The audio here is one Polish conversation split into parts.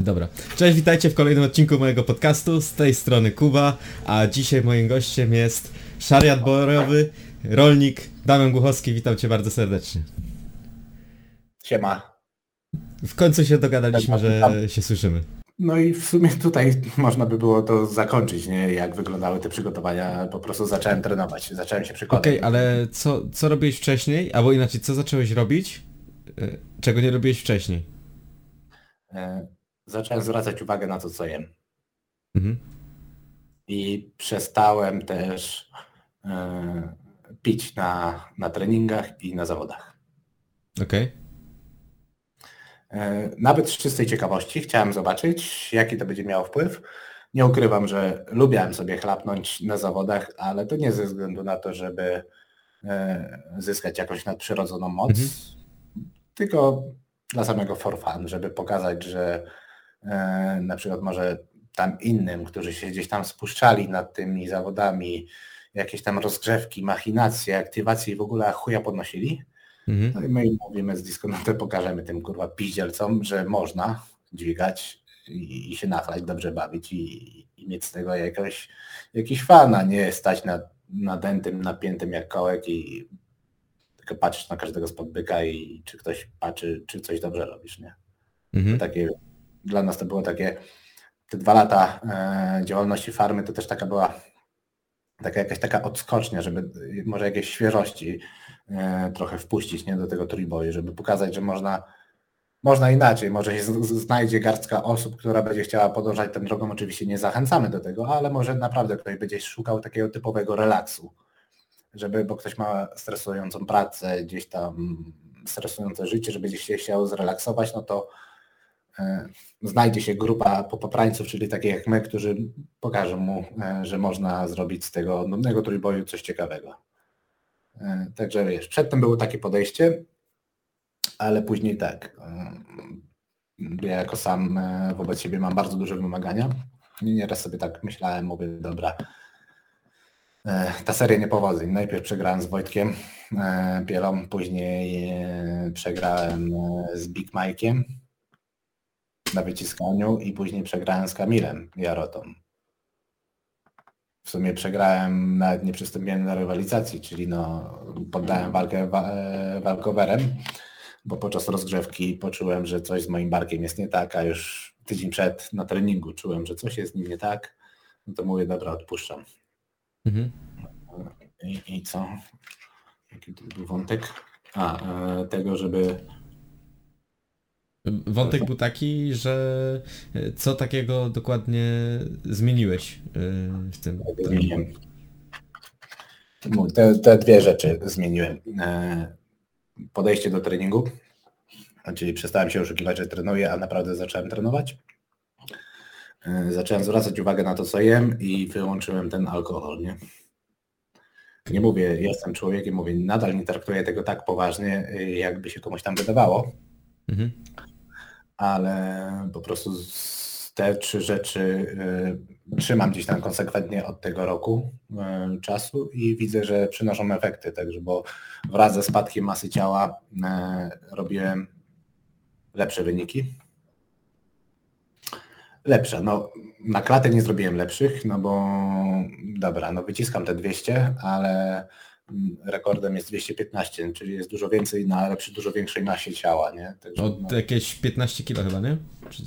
Dobra. Cześć, witajcie w kolejnym odcinku mojego podcastu. Z tej strony Kuba, a dzisiaj moim gościem jest szariat borowy, rolnik Damian Głuchowski. Witam cię bardzo serdecznie. Siema. W końcu się dogadaliśmy, że się słyszymy. No i w sumie tutaj można by było to zakończyć, nie? Jak wyglądały te przygotowania. Po prostu zacząłem trenować, zacząłem się przykładać. Okej, ale co, co robiłeś wcześniej? Albo inaczej, co zacząłeś robić, y, czego nie robiłeś wcześniej? E, Zacząłem zwracać uwagę na to, co jem. Mhm. I przestałem też e, pić na, na treningach i na zawodach. Okej. E, Nawet z czystej ciekawości chciałem zobaczyć, jaki to będzie miało wpływ. Nie ukrywam, że lubiałem sobie chlapnąć na zawodach, ale to nie ze względu na to, żeby e, zyskać jakąś nadprzyrodzoną moc, Mhm. tylko dla samego for fun, żeby pokazać, że na przykład może tam innym, którzy się gdzieś tam spuszczali nad tymi zawodami, jakieś tam rozgrzewki, machinacje, aktywacje i w ogóle chuja podnosili, Mhm. no i my im mówimy z Disconnectem, pokażemy tym kurwa piździelcom, że można dźwigać i, i się nachlać, dobrze bawić i, i mieć z tego jakoś, jakiś fan, a nie stać na, nadętym, napiętym jak kołek i tylko patrzeć na każdego spod byka i czy ktoś patrzy, czy coś dobrze robisz, nie? Mhm. Takie, dla nas to było takie, te dwa lata e, działalności farmy to też taka była taka jakaś taka odskocznia, żeby może jakieś świeżości e, trochę wpuścić nie, do tego trójboju, żeby pokazać, że można, można inaczej, może się znajdzie garstka osób, która będzie chciała podążać tą drogą, oczywiście nie zachęcamy do tego, ale może naprawdę ktoś będzie szukał takiego typowego relaksu, żeby, bo ktoś ma stresującą pracę, gdzieś tam stresujące życie, żeby gdzieś się chciał zrelaksować, no to znajdzie się grupa popoprańców, czyli takie jak my, którzy pokażą mu, e, że można zrobić z tego nudnego trójboju coś ciekawego. E, Także wiesz, przedtem było takie podejście, ale później tak. e, Ja jako sam e, wobec siebie mam bardzo duże wymagania. I nieraz sobie tak myślałem, mówię, dobra, e, ta seria niepowodzeń. Najpierw przegrałem z Wojtkiem e, Pielą, później e, przegrałem e, z Big Mike'iem na wyciskaniu i później przegrałem z Kamilem Jarotą. W sumie przegrałem, nawet nie przystąpiłem do rywalizacji, czyli no poddałem walkę wa e, walkowerem, bo podczas rozgrzewki poczułem, że coś z moim barkiem jest nie tak, a już tydzień przed na treningu czułem, że coś jest z nim nie tak, no to mówię, dobra, odpuszczam. Mhm. I, i co? Jaki to był wątek? A, e, tego, żeby Wątek był taki, że y, co takiego dokładnie zmieniłeś y, w tym? Zmieniłem. Mu- Te, te dwie rzeczy zmieniłem. E, Podejście do treningu, czyli przestałem się oszukiwać, że trenuję, a naprawdę zacząłem trenować. E, Zacząłem zwracać uwagę na to, co jem i wyłączyłem ten alkohol, nie? Nie mówię, jestem człowiekiem, mówię, nadal nie traktuję tego tak poważnie, jakby się komuś tam wydawało, Mhm. Ale po prostu te trzy rzeczy y, trzymam gdzieś tam konsekwentnie od tego roku y, czasu i widzę, że przynoszą efekty, także bo wraz ze spadkiem masy ciała y, robiłem lepsze wyniki. Lepsze, no na klatę nie zrobiłem lepszych, no bo dobra, no wyciskam te 200, ale rekordem jest 215, czyli jest dużo więcej na przy dużo większej masie ciała, nie? Także, O no, jakieś 15 kilo chyba, nie? Czy,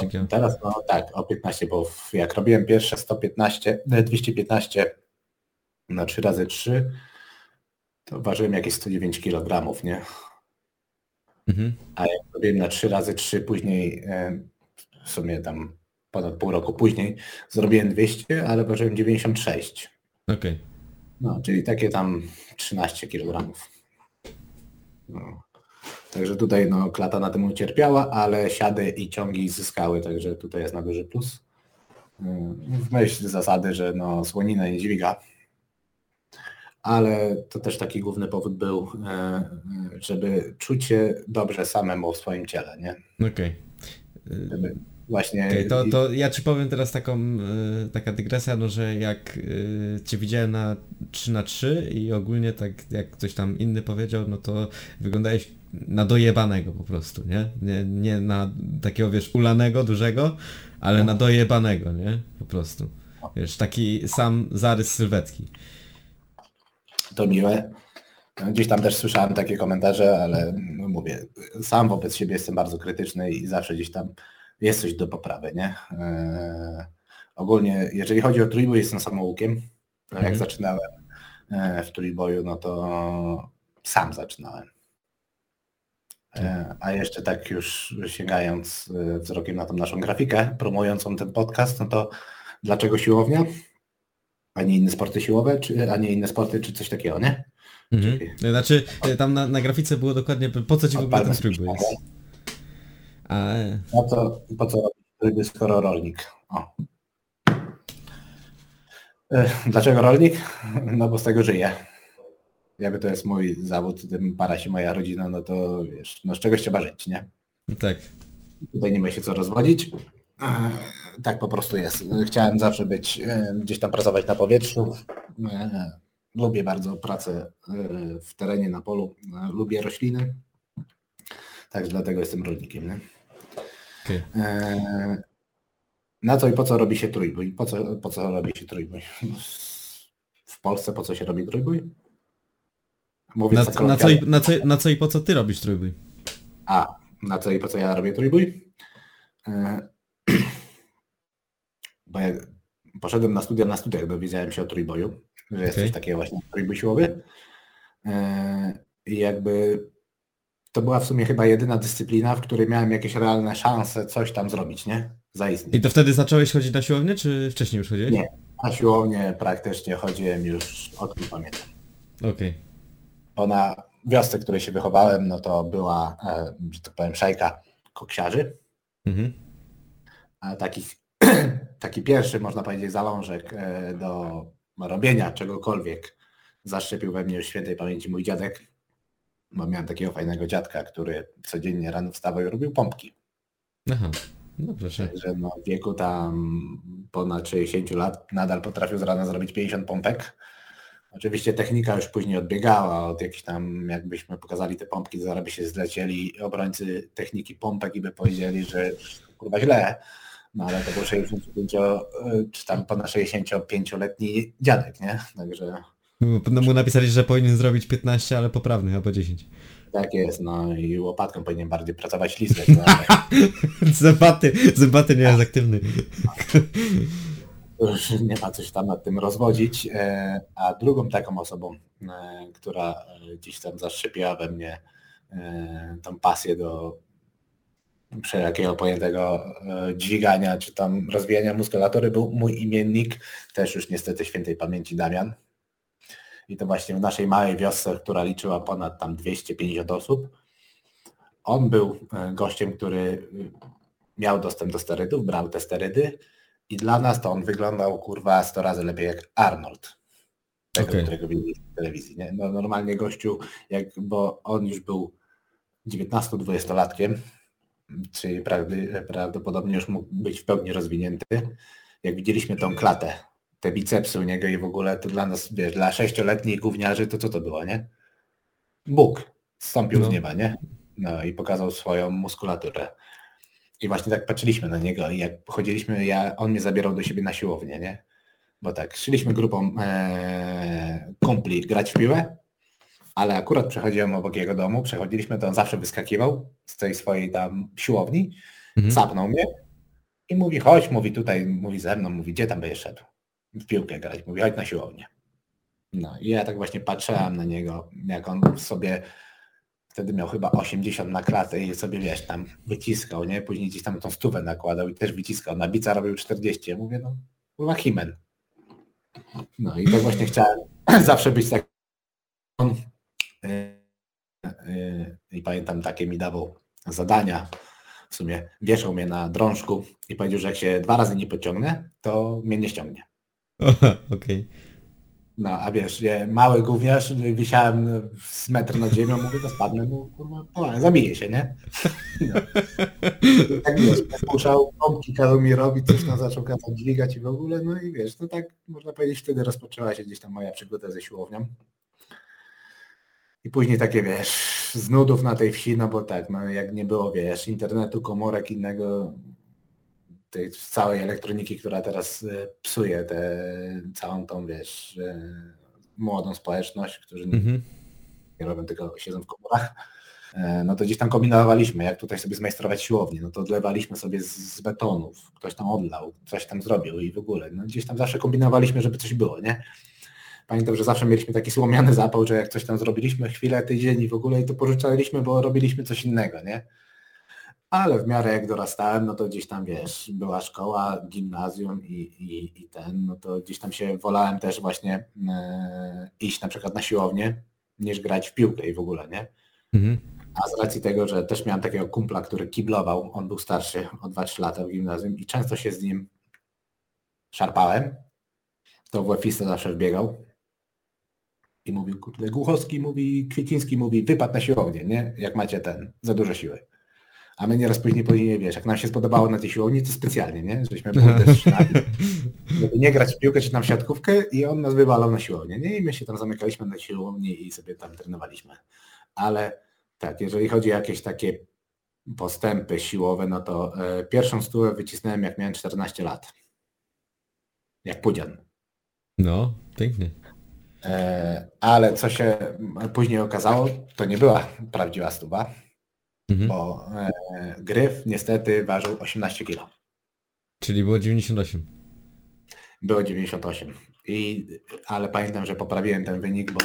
takiego? Teraz no tak, o 15, bo jak robiłem pierwsze 115, e, 215 na 3 razy 3 to ważyłem jakieś 109 kg, nie? Mhm. A jak robiłem na 3 razy 3 później, e, w sumie tam ponad pół roku później, zrobiłem 200, ale ważyłem 96. Okej. No, czyli takie tam 13 kg. No. Także tutaj no, klata na tym ucierpiała, ale siady i ciągi zyskały, także tutaj jest na duży plus. Yy, W myśl zasady, że no, słonina nie dźwiga. Ale to też taki główny powód był, yy, żeby czuć się dobrze samemu w swoim ciele, nie? Okej. Y, Żeby właśnie... Okay, to, to ja ci powiem teraz taką, y, taka dygresja, no że jak y, cię widziałem na 3 na 3 i ogólnie tak jak ktoś tam inny powiedział, no to wyglądałeś na dojebanego po prostu, nie? Nie, nie na takiego, wiesz, ulanego, dużego, ale na dojebanego, nie? Po prostu. Wiesz, taki sam zarys sylwetki. To miłe. Gdzieś tam też słyszałem takie komentarze, ale no mówię, sam wobec siebie jestem bardzo krytyczny i zawsze gdzieś tam jest coś do poprawy, nie? Eee, ogólnie, jeżeli chodzi o trójbój, jestem samoukiem. Mhm. Jak zaczynałem e, w trójboju, no to sam zaczynałem. E, a jeszcze tak już sięgając e, wzrokiem na tą naszą grafikę promującą ten podcast, no to dlaczego siłownia? A nie inne sporty siłowe, czy, a nie inne sporty, czy coś takiego, nie? Mhm. Znaczy, e, tam na, na grafice było dokładnie, po co ci w ogóle ten tryb jest? A... No to po co robić skoro rolnik? O. Dlaczego rolnik? No bo z tego żyję jakby to jest mój zawód, tym para się moja rodzina, no to wiesz, no z czegoś trzeba żyć, nie? Tak. Tutaj nie ma się co rozwodzić. Tak po prostu jest. Chciałem zawsze być, e, gdzieś tam pracować na powietrzu. E, lubię bardzo pracę e, w terenie, na polu. Lubię rośliny. Także dlatego jestem rolnikiem. Nie? Okay. Na co i po co robi się trójbój? Po co, po co robi się trójbój? W Polsce po co się robi trójbój? na, na, co i, na, co, na co i po co ty robisz trójbój? A, na co i po co ja robię trójbój? E, bo jak poszedłem na studia, na studiach dowiedziałem się o trójboju, że okay. jest coś takiego właśnie trójbój siłowy. E, I jakby to była w sumie chyba jedyna dyscyplina, w której miałem jakieś realne szanse coś tam zrobić, nie? Zaistnieć. I to wtedy zacząłeś chodzić na siłownię, czy wcześniej już chodziłeś? Nie, na siłownię praktycznie chodziłem już od pamiętam. Okej. Okay bo na wiosce, w której się wychowałem, no to była, e, że tak powiem, szajka koksiarzy. Mhm. A takich, taki pierwszy, można powiedzieć, zalążek e, do robienia czegokolwiek zaszczepił we mnie już świętej pamięci mój dziadek, bo miałem takiego fajnego dziadka, który codziennie rano wstawał i robił pompki. Aha, no proszę. Także no, w wieku tam ponad 60 lat nadal potrafił z rana zrobić 50 pompek Oczywiście technika już później odbiegała od jakichś tam, jakbyśmy pokazali te pompki, zaraz by się zlecieli obrońcy techniki pompek i by powiedzieli, że kurwa źle, no ale to był 65, czy tam ponad 65-letni dziadek, nie? Także... No mu napisali, że powinien zrobić 15, ale poprawnych, albo 10. Tak jest, no i łopatką powinien bardziej pracować listę. zębaty, zębaty nie jest aktywny już nie ma coś tam nad tym rozwodzić. E, a drugą taką osobą, e, która gdzieś tam zaszczepiła we mnie e, tą pasję do wszelkiego pojętego dźwigania czy tam rozwijania muskulatury był mój imiennik, też już niestety świętej pamięci Damian. I to właśnie w naszej małej wiosce, która liczyła ponad tam 250 osób. On był gościem, który miał dostęp do sterydów, brał te sterydy, i dla nas to on wyglądał kurwa 100 razy lepiej jak Arnold. Tego, okay. którego widzieliśmy w telewizji. Nie? No, normalnie gościu, jak, bo on już był 19-20-latkiem, czyli prawdopodobnie już mógł być w pełni rozwinięty. Jak widzieliśmy tą klatę, te bicepsy u niego i w ogóle to dla nas, wiesz, dla sześcioletnich gówniarzy, to co to było, nie? Bóg zstąpił no. z nieba, nie? No i pokazał swoją muskulaturę. I właśnie tak patrzyliśmy na niego i jak chodziliśmy, ja, on mnie zabierał do siebie na siłownię, nie? Bo tak, szliśmy grupą e, kumpli grać w piłę, ale akurat przechodziłem obok jego domu, przechodziliśmy, to on zawsze wyskakiwał z tej swojej tam siłowni, mhm. zapnął mnie i mówi, chodź, mówi tutaj, mówi ze mną, mówi, gdzie tam będziesz szedł? W piłkę grać, mówi, chodź na siłownię. No i ja tak właśnie patrzyłem na niego, jak on sobie wtedy miał chyba 80 na klatę i sobie wiesz, tam wyciskał, nie? Później gdzieś tam tą stówę nakładał i też wyciskał. Na bica robił 40. Ja mówię, no, chyba Himen. No i to właśnie chciałem zawsze być tak. I pamiętam takie mi dawał zadania. W sumie wieszał mnie na drążku i powiedział, że jak się dwa razy nie pociągnę, to mnie nie ściągnie. Okej. No, a wiesz, nie, mały gówniarz, wisiałem z metr nad ziemią, mówię, to spadnę, no kurwa, no, zabiję się, nie? No. Tak wiesz, puszczał mi robić, coś tam zaczął kazać dźwigać i w ogóle, no i wiesz, to tak można powiedzieć, wtedy rozpoczęła się gdzieś tam moja przygoda ze siłownią. I później takie, wiesz, z nudów na tej wsi, no bo tak, no jak nie było, wiesz, internetu, komórek, innego, tej całej elektroniki, która teraz e, psuje tę całą tą, wiesz, e, młodą społeczność, którzy Mhm. nie robią tego, siedzą w komórach, e, no to gdzieś tam kombinowaliśmy, jak tutaj sobie zmajstrować siłownię, no to odlewaliśmy sobie z, z betonów, ktoś tam odlał, coś tam zrobił i w ogóle, no gdzieś tam zawsze kombinowaliśmy, żeby coś było, nie? Pamiętam, że zawsze mieliśmy taki słomiany zapał, że jak coś tam zrobiliśmy, chwilę, tydzień i w ogóle i to pożyczaliśmy, bo robiliśmy coś innego, nie? Ale w miarę jak dorastałem, no to gdzieś tam wiesz, była szkoła, gimnazjum i, i, i ten, no to gdzieś tam się wolałem też właśnie e, iść na przykład na siłownię, niż grać w piłkę i w ogóle, nie? Mhm. A z racji tego, że też miałem takiego kumpla, który kiblował, on był starszy o 2-3 lata w gimnazjum i często się z nim szarpałem, to WF-ista zawsze wbiegał i mówił, kurde, Głuchowski mówi, Kwieciński mówi, wypad na siłownię, nie? Jak macie ten, za dużo siły. A my nieraz później, później, wiesz, jak nam się spodobało na tej siłowni, to specjalnie, nie? Żeśmy kurde, szli, żeby nie grać w piłkę czy tam w siatkówkę i on nas wywalał na siłownię, nie? I my się tam zamykaliśmy na siłowni i sobie tam trenowaliśmy. Ale tak, jeżeli chodzi o jakieś takie postępy siłowe, no to e, pierwszą stówę wycisnąłem jak miałem 14 lat. Jak pudzian. No, pięknie. E, ale co się później okazało, to nie była prawdziwa stuwa, Mhm. bo e, gryf niestety ważył 18 kg. Czyli było 98. Było 98. I, ale pamiętam, że poprawiłem ten wynik, bo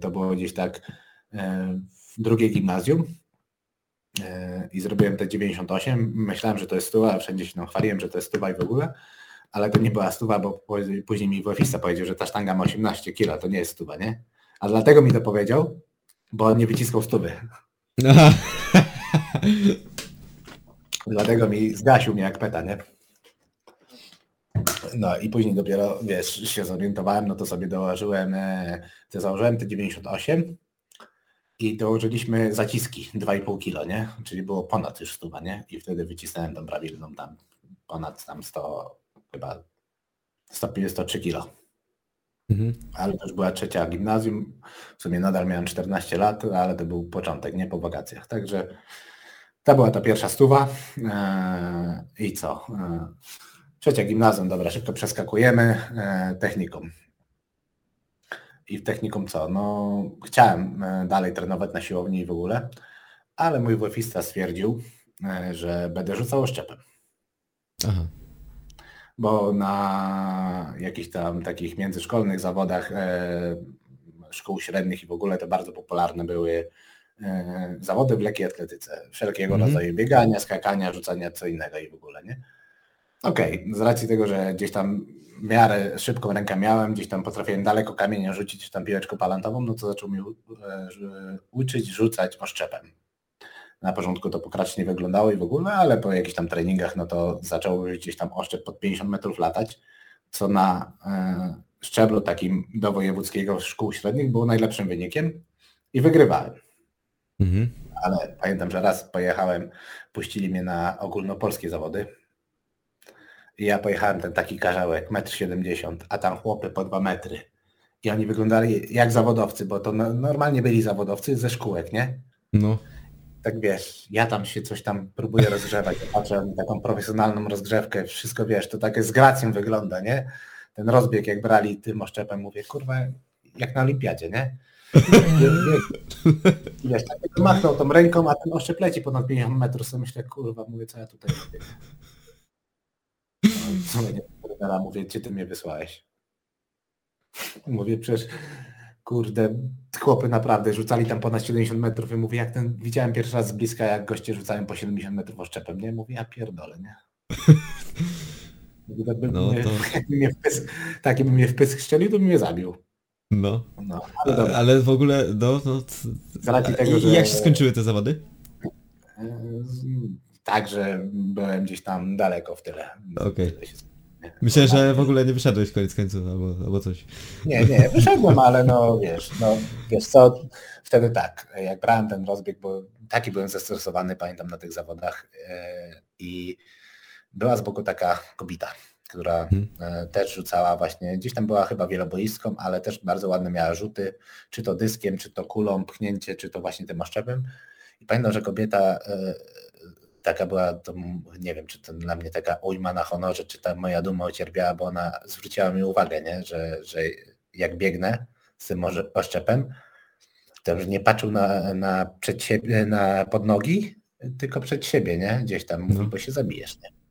to było gdzieś tak e, w drugiej gimnazjum e, i zrobiłem te 98. Myślałem, że to jest stuwa, wszędzie się tam chwaliłem, że to jest stuwa i w ogóle, ale to nie była stuwa, bo później mi WF-ista powiedział, że ta sztanga ma 18 kg, to nie jest stuwa, nie? A dlatego mi to powiedział, bo on nie wyciskał stówy. Dlatego mi zgasił mnie jak peta, nie? No i później dopiero, wiesz, się zorientowałem, no to sobie dołożyłem, e, to założyłem te 98 i dołożyliśmy zaciski 2,5 kilo, nie? Czyli było ponad już stuwa, nie? I wtedy wycisnąłem tą prawilną tam ponad tam 100, chyba 103 kilo. Mhm. Ale to już była trzecia gimnazjum, w sumie nadal miałem 14 lat, ale to był początek, nie po wakacjach. Także to była ta pierwsza stuwa. Eee, I co? Eee, trzecia gimnazjum, dobra, szybko przeskakujemy. Eee, technikum. I w technikum co? No, chciałem e, dalej trenować na siłowni i w ogóle, ale mój WF-ista stwierdził, e, że będę rzucał oszczepem Aha. bo na jakichś tam takich międzyszkolnych zawodach e, szkół średnich i w ogóle to bardzo popularne były e, zawody w lekkiej atletyce. Wszelkiego Mhm. rodzaju biegania, skakania, rzucania, co innego i w ogóle, nie? Okej, z racji tego, że gdzieś tam w miarę szybką rękę miałem, gdzieś tam potrafiłem daleko kamienia rzucić, czy tam piłeczką palantową, no to zaczął mi e, że- uczyć rzucać oszczepem. Na początku to pokracznie nie wyglądało i w ogóle, ale po jakichś tam treningach, no to zaczął gdzieś tam oszczep pod 50 metrów latać, co na e, szczeblu takim do wojewódzkiego szkół średnich było najlepszym wynikiem i wygrywałem. Mhm. Ale pamiętam, że raz pojechałem, puścili mnie na ogólnopolskie zawody i ja pojechałem ten taki karzełek, 1,70 m, a tam chłopy po 2 metry. I oni wyglądali jak zawodowcy, bo to no, normalnie byli zawodowcy ze szkółek, nie? No. tak wiesz, ja tam się coś tam próbuję rozgrzewać, patrzę na taką profesjonalną rozgrzewkę, wszystko wiesz, to takie z gracją wygląda, nie? Ten rozbieg jak brali tym oszczepem, mówię, kurwa, jak na olimpiadzie, nie? Wiesz, tak machnął tą ręką, a ten oszczep leci ponad 50 metrów, sobie myślę, kurwa, mówię, co ja tutaj robię? No, mówię, gdzie ty mnie wysłałeś? Mówię, przecież kurde, chłopy naprawdę rzucali tam ponad 70 metrów i mówię, jak ten, widziałem pierwszy raz z bliska, jak goście rzucają po 70 metrów oszczepem, nie? Mówię, ja pierdolę, nie? Mówię, tak No mnie, to- jakby mnie w pysk, taki by mnie w pysk strzelił, to by mnie zabił. No. No, ale dobra. Ale w ogóle, no, no. tego, I że- jak się skończyły te zawody? Z- Tak, że byłem gdzieś tam daleko w tyle. Okej. Nie? Myślę, że w ogóle nie wyszedłeś koniec końców albo, albo coś. Nie, nie, wyszedłem, ale no wiesz, no wiesz co, wtedy tak, jak brałem ten rozbieg, bo taki byłem zestresowany, pamiętam na tych zawodach e, i była z boku taka kobieta, która Hmm. e, też rzucała właśnie, gdzieś tam była chyba wieloboistką, ale też bardzo ładne miała rzuty, czy to dyskiem, czy to kulą, pchnięcie, czy to właśnie tym oszczepem. I pamiętam, że kobieta e, taka była, to nie wiem, czy to dla mnie taka ujma na honorze, czy ta moja duma ucierpiała, bo ona zwróciła mi uwagę, nie? Że, że jak biegnę z tym oszczepem, to już nie patrzył na, na, przed siebie, na pod nogi, tylko przed siebie, nie? Gdzieś tam No. bo się zabijesz, nie?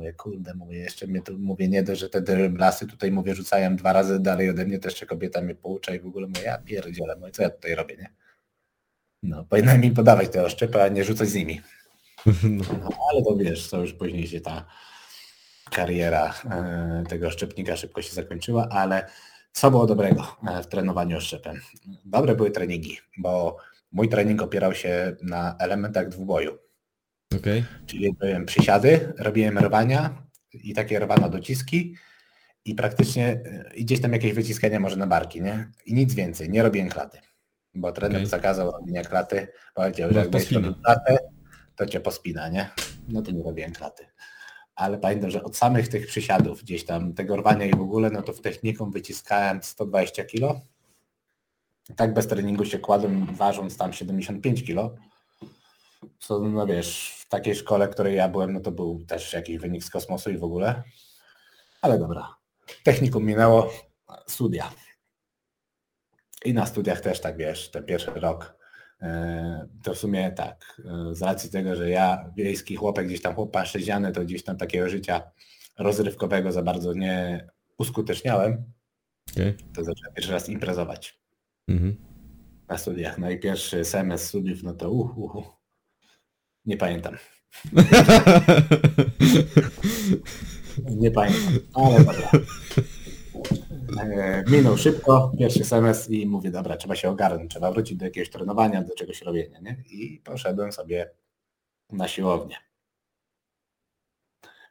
Mówię, kurde, mówię, jeszcze mnie tu, mówię, nie dość, że te lasy tutaj, mówię, rzucają dwa razy dalej ode mnie, to jeszcze kobieta mnie poucza i w ogóle mówię, ja pierdzielę, mówię, co ja tutaj robię, nie? No, powinna mi podawać te oszczepy, a nie rzucać z nimi. No. No, ale to wiesz, to już później się ta kariera e, tego szczepnika szybko się zakończyła, ale co było dobrego e, w trenowaniu oszczepem? Dobre były treningi, bo mój trening opierał się na elementach dwuboju, Okej. czyli robiłem przysiady, robiłem rwania i takie rwana dociski i praktycznie e, i gdzieś tam jakieś wyciskania może na barki, nie? I nic więcej, nie robiłem klaty, bo trener Okej. zakazał robienia klaty, powiedział, Bo że jak będziesz robił klatę, to cię pospina, nie? No to nie robiłem klaty. Ale pamiętam, że od samych tych przysiadów, gdzieś tam tego rwania i w ogóle, no to w techniką wyciskałem 120 kg. Tak bez treningu się kładłem, ważąc tam 75 kg. Co, no wiesz, takiej szkole, w której ja byłem, no to był też jakiś wynik z kosmosu i w ogóle. Ale dobra. Technikum minęło, studia. I na studiach też tak, wiesz, ten pierwszy rok e, to w sumie tak, e, z racji tego, że ja wiejski chłopek, gdzieś tam chłopak sześciany, to gdzieś tam takiego życia rozrywkowego za bardzo nie uskuteczniałem, Okej. to zacząłem pierwszy raz imprezować Mhm. na studiach. No i pierwszy semestr studiów, no to uh, uh, uh. Nie pamiętam. Nie pamiętam, ale dobra. E, Minął szybko, pierwszy semestr i mówię, dobra, trzeba się ogarnąć, trzeba wrócić do jakiegoś trenowania, do czegoś robienia, nie? I poszedłem sobie na siłownię.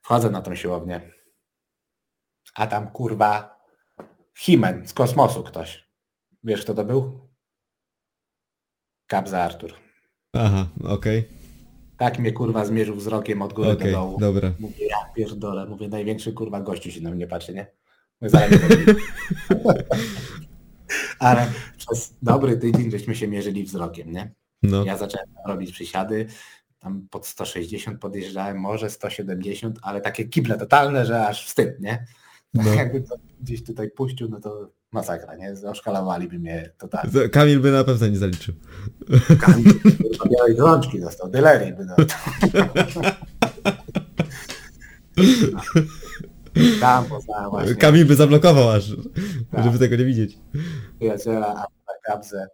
Wchodzę na tą siłownię, a tam kurwa Himen z kosmosu ktoś. Wiesz kto to był? Kabza Artur. Aha, okej. Tak mnie kurwa zmierzył wzrokiem od góry Okej, do dołu. dobra. Mówię, ja pierdolę, mówię, największy kurwa gościu się na mnie patrzy, nie? Ale przez dobry tydzień żeśmy się mierzyli wzrokiem, nie? No. Ja zacząłem robić przysiady, tam pod 160 podjeżdżałem, może 170, ale takie kible totalne, że aż wstyd, nie? No. Jakby to gdzieś tutaj puścił, no to masakra, nie? Oszkalowaliby mnie totalnie. To Kamil by na pewno nie zaliczył. Kamil, kurwa, białej gorączki dostał, dylerii by dostał. Tam poznałem właśnie Kamil by zablokował aż, Tak. żeby tego nie widzieć. przyjaciela, a na kabzę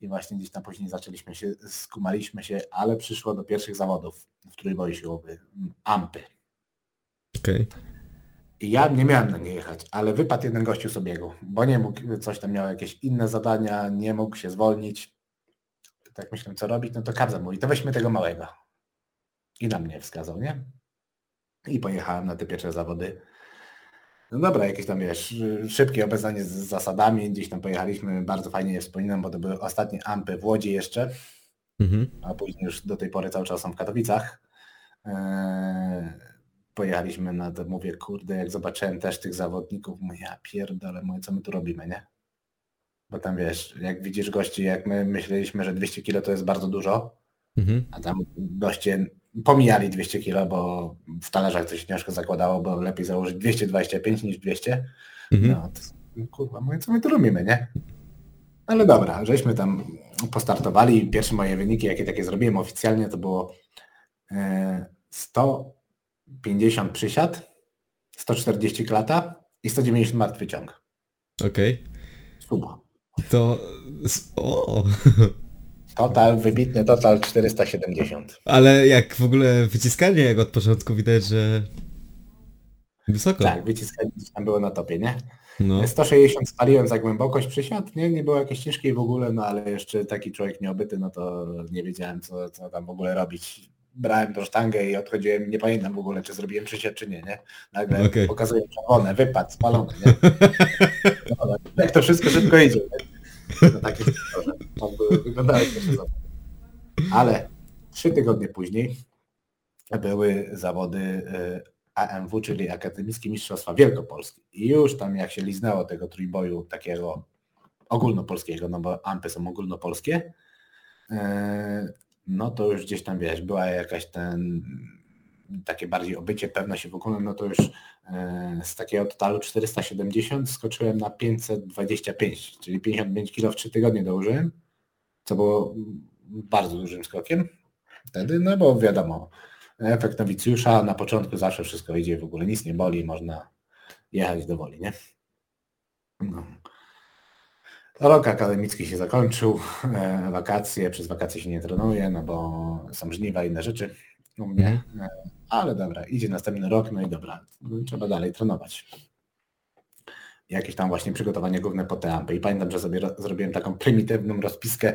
i właśnie gdzieś tam później zaczęliśmy się, skumaliśmy się, ale przyszło do pierwszych zawodów w trójboju siłowy, ampy. Okej. I ja nie miałem na nie jechać, ale wypadł jeden gościu z biegu, bo nie mógł, coś tam miał jakieś inne zadania, nie mógł się zwolnić. Tak myślałem, co robić, no to kabza mówi, to weźmy tego małego. I na mnie wskazał, nie? I pojechałem na te pierwsze zawody. No dobra, jakieś tam wiesz, szybkie obeznanie z zasadami, gdzieś tam pojechaliśmy, bardzo fajnie je wspominam, bo to były ostatnie ampy w Łodzi jeszcze, Mhm. a później już do tej pory cały czas są w Katowicach. Eee, pojechaliśmy na to, mówię, kurde, jak zobaczyłem też tych zawodników, mówię, ja pierdolę, mówię, co my tu robimy, nie? Bo tam wiesz, jak widzisz gości, jak my myśleliśmy, że 200 kilo to jest bardzo dużo, mhm. a tam goście pomijali 200 kilo, bo w talerzach to się ciężko zakładało, bo lepiej założyć 225 niż 200. Mhm. No, to, kurwa, mówię, co my tu robimy, nie? Ale dobra, żeśmy tam postartowali. Pierwsze moje wyniki, jakie takie zrobiłem oficjalnie, to było e, 100 50 przysiad, 140 klata i 190 martwy ciąg. Okej. Okay. Suma. To... O! Total, wybitny total 470. Ale jak w ogóle wyciskanie, jak od początku widać, że wysoko. Tak, wyciskanie tam było na topie, nie? No. 160 spaliłem za głębokość przysiad, nie, nie było jakieś ciężkiej w ogóle, no ale jeszcze taki człowiek nieobyty, no to nie wiedziałem co, co tam w ogóle robić brałem tą sztangę i odchodziłem, nie pamiętam w ogóle, czy zrobiłem przysiad, czy nie, nie? Nagle Okej. pokazuję czerwone, wypad, spalony, nie? No, jak to wszystko szybko idzie, nie? To takie wyglądały się zawody. Ale trzy tygodnie później były zawody y, AMW, czyli Akademickie Mistrzostwa Wielkopolskie. I już tam jak się liznęło tego trójboju takiego ogólnopolskiego, no bo ampy są ogólnopolskie, y, no to już gdzieś tam wiesz, była jakaś ten takie bardziej obycie, pewność w ogóle, no to już y, z takiego totalu 470 skoczyłem na 525, czyli 55 kg w 3 tygodnie dołożyłem, co było bardzo dużym skokiem wtedy, no bo wiadomo, efekt nowicjusza, na początku zawsze wszystko idzie, w ogóle nic nie boli, można jechać do woli, nie? No. Rok akademicki się zakończył, e, wakacje, przez wakacje się nie trenuje, no bo są żniwa i inne rzeczy u mnie, e, ale dobra, idzie następny rok, no i dobra, trzeba dalej trenować. Jakieś tam właśnie przygotowanie główne po te ampy i pamiętam, że sobie ro- zrobiłem taką prymitywną rozpiskę,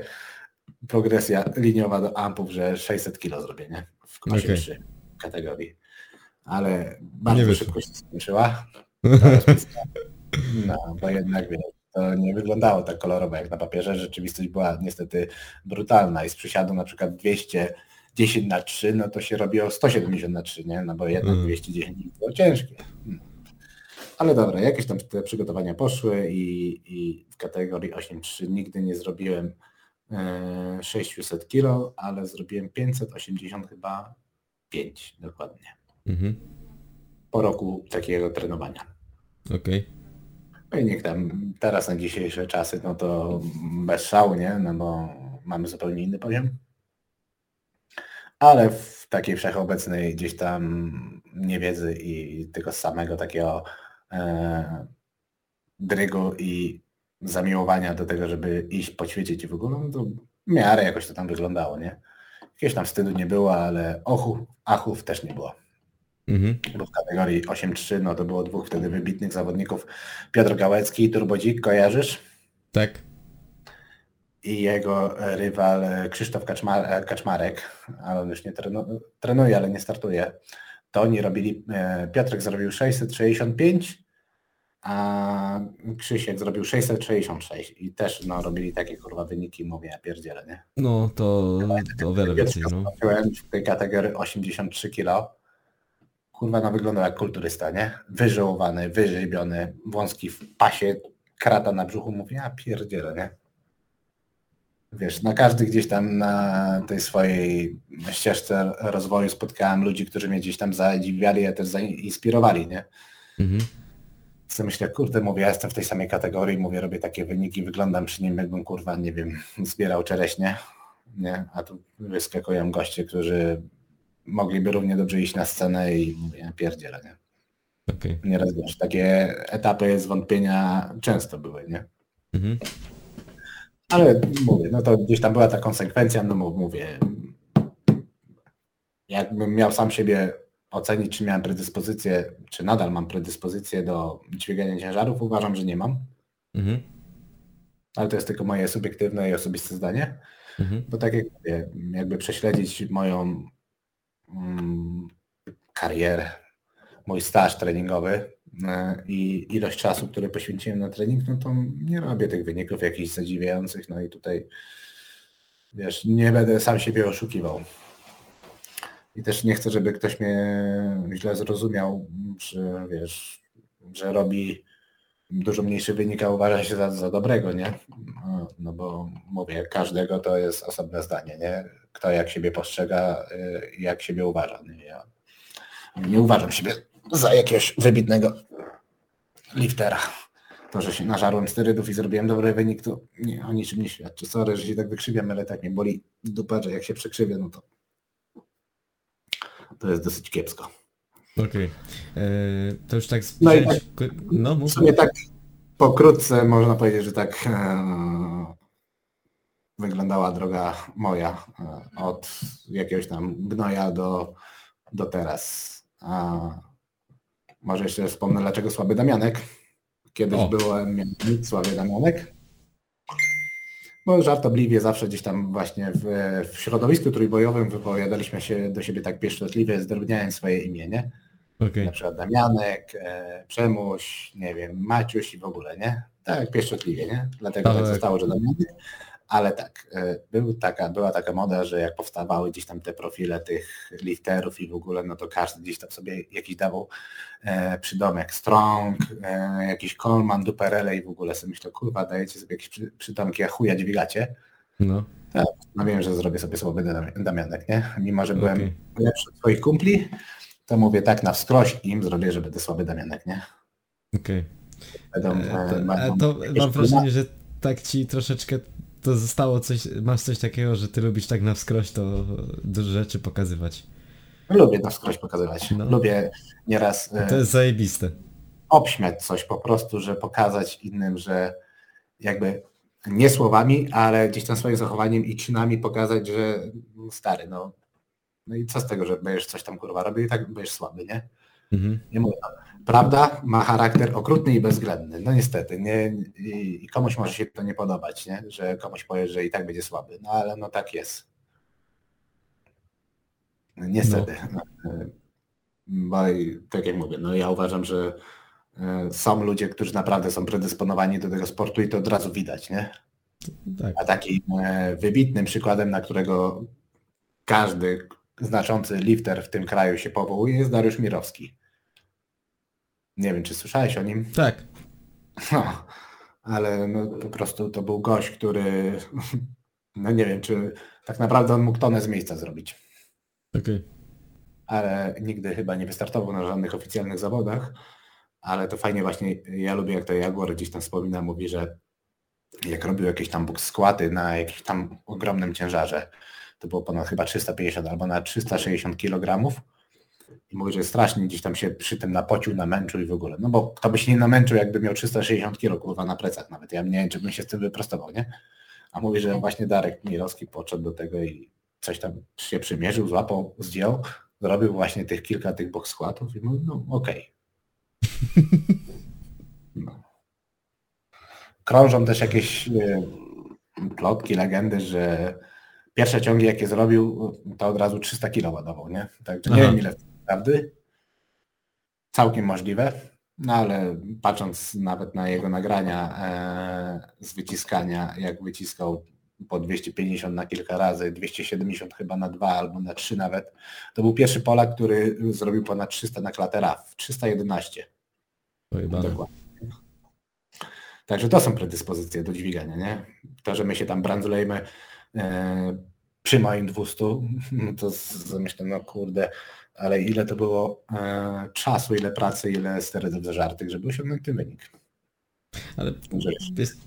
progresja liniowa do ampów, że 600 kilo zrobię, nie? W klasie Okej. 3 kategorii. Ale bardzo szybko się skończyła. No, bo jednak wiesz, to nie wyglądało tak kolorowo jak na papierze. Rzeczywistość była niestety brutalna i z przysiadu na przykład 210 na 3, no to się robiło 170 na 3, nie? No bo jednak Mhm. 210 było ciężkie. No. Ale dobra, jakieś tam te przygotowania poszły i, i w kategorii 8.3 nigdy nie zrobiłem e, 600 kilo, ale zrobiłem 580 chyba 5 dokładnie. Mhm. Po roku takiego trenowania. Okej. No i niech tam teraz na dzisiejsze czasy, no to bez szału, nie? No bo mamy zupełnie inny poziom. Ale w takiej wszechobecnej gdzieś tam niewiedzy i tylko samego takiego e, drygu i zamiłowania do tego, żeby iść poćwiczyć i w ogóle, no to w miarę jakoś to tam wyglądało, nie? Jakiegoś tam wstydu nie było, ale ochu, achów też nie było Mhm. bo w kategorii 8-3, no to było dwóch wtedy wybitnych zawodników, Piotr Gałecki i Turbodzik, kojarzysz? Tak. I jego rywal Krzysztof Kaczmar, Kaczmarek, ale on już nie trenu, trenuje, ale nie startuje. To oni robili, e, Piotrek zrobił 665, a Krzysiek zrobił 666 i też no, robili takie kurwa wyniki, mówię, ja pierdzielę, nie? No to, to o wiele więcej, no. w tej kategorii 83 kg. Kurwa, no wyglądał jak kulturysta, nie? Wyżołowany, wyżybiony, wąski w pasie, krata na brzuchu. Mówię, ja pierdzielę, nie? Wiesz, na każdy gdzieś tam na tej swojej ścieżce rozwoju spotkałem ludzi, którzy mnie gdzieś tam zadziwiali, a też zainspirowali, nie? Mhm. Co myślę, kurde, mówię, ja jestem w tej samej kategorii, mówię, robię takie wyniki, wyglądam przy nim, jakbym, kurwa, nie wiem, zbierał czereśnie, nie? A tu wyskakują goście, którzy mogliby równie dobrze iść na scenę i mówię, ja pierdzielę, nie? Okej. Nieraz wiesz, takie etapy zwątpienia często były, nie? Mhm. Ale mówię, no to gdzieś tam była ta konsekwencja, no mów- mówię, jakbym miał sam siebie ocenić, czy miałem predyspozycję, czy nadal mam predyspozycję do dźwigania ciężarów, uważam, że nie mam. Mhm. Ale to jest tylko moje subiektywne i osobiste zdanie. Mhm. Bo tak jak mówię, jakby prześledzić moją karierę, mój staż treningowy e, i ilość czasu, który poświęciłem na trening, no to nie robię tych wyników jakichś zadziwiających, no i tutaj wiesz, nie będę sam siebie oszukiwał. I też nie chcę, żeby ktoś mnie źle zrozumiał, że wiesz, że robi dużo mniejszy wynik, a uważa się za, za dobrego, nie? No, no bo mówię, każdego to jest osobne zdanie, nie? Kto jak siebie postrzega, y, jak siebie uważa. Nie? Ja nie uważam siebie za jakiegoś wybitnego liftera. To, że się nażarłem sterydów i zrobiłem dobry wynik, to nie, o niczym nie świadczy. Sorry, że się tak wykrzywiam, ale tak mnie boli dupa, że jak się przekrzywię, no to to jest dosyć kiepsko. Okej. E, To już tak No i zbliżając... No, W sumie tak pokrótce można powiedzieć, że tak e, wyglądała droga moja e, od jakiegoś tam gnoja do, do teraz. A może jeszcze wspomnę, dlaczego słaby Damianek. Kiedyś O. byłem miałem nic słaby Damianek. bo żartobliwie zawsze gdzieś tam właśnie w, w środowisku trójbojowym wypowiadaliśmy się do siebie tak pieszczotliwie, zdrobniając swoje imię, Okej. Na przykład Damianek, e, Przemuś, nie wiem, Maciuś i w ogóle, nie? Tak pieszczotliwie, nie? Dlatego tak Tak. zostało, że Damianek. Ale tak, e, był taka, była taka moda, że jak powstawały gdzieś tam te profile tych lifterów i w ogóle, no to każdy gdzieś tam sobie jakiś dawał e, przydomek Strong, e, jakiś Coleman, Duperele i w ogóle sobie myślę, kurwa, dajecie sobie jakieś przy, przydomki, a chuja dźwigacie. No, No wiem, że zrobię sobie Dam- Damianek, nie? Mimo, że byłem Okej. lepszy od swoich kumpli, to mówię tak na wskroś im zrobię, że będę słaby Damianek, nie? okej. Będą, E, e, to- to mam wrażenie, że tak ci troszeczkę to zostało coś, masz coś takiego, że ty lubisz tak na wskroś to dużo rzeczy pokazywać. Lubię na wskroś pokazywać. No. Lubię nieraz e, To jest zajebiste. obśmiać coś po prostu, że pokazać innym, że jakby nie słowami, ale gdzieś tam swoim zachowaniem i czynami pokazać, że stary, no, no i co z tego, że będziesz coś tam kurwa robił i tak będziesz słaby, nie? Mhm. Nie mówię, no, prawda ma charakter okrutny i bezwzględny. No niestety, nie, i, i komuś może się to nie podobać, nie? Że komuś powie, że i tak będzie słaby. No ale no tak jest. No, niestety. No. Bo i, tak jak mówię, no ja uważam, że e, są ludzie, którzy naprawdę są predysponowani do tego sportu i to od razu widać, nie? Tak. A takim e, wybitnym przykładem, na którego każdy znaczący lifter w tym kraju się powołuje, jest Dariusz Mirowski. Nie wiem, czy słyszałeś o nim? Tak. No, ale no, po prostu to był gość, który, no nie wiem, czy tak naprawdę on mógł tonę z miejsca zrobić, Okej. ale nigdy chyba nie wystartował na żadnych oficjalnych zawodach, ale to fajnie właśnie, ja lubię jak to Jaguar gdzieś tam wspomina, mówi, że jak robił jakieś tam box skłaty na jakimś tam ogromnym ciężarze, to było ponad chyba 350 albo na 360 kg i mówi, że strasznie gdzieś tam się przy tym napocił, namęczył i w ogóle. No bo kto by się nie namęczył, jakby miał 360 kg kurwa na plecach nawet. Ja nie wiem, czy bym się z tym wyprostował, nie? A mówi, że właśnie Darek Mirowski podszedł do tego i coś tam się przymierzył, złapał, zdjął, zrobił właśnie tych kilka tych box składów i mówi, no okej. No. Krążą też jakieś e, plotki, legendy, że pierwsze ciągi jakie zrobił, to od razu 300 kg ładował, nie? Także nie Aha. wiem ile prawdy. Całkiem możliwe. No ale patrząc nawet na jego nagrania e, z wyciskania, jak wyciskał po 250 na kilka razy, 270 chyba na dwa albo na trzy nawet, to był pierwszy Polak, który zrobił ponad 300 na klatę RAF, 311. Pojebane. Dokładnie. Także to są predyspozycje do dźwigania, nie? To, że my się tam brandzulejmy e, przy moim 200, no to myślę, no kurde, ale ile to było e, czasu, ile pracy, ile sterydów zażartych, żeby osiągnąć ten wynik. Ale jest,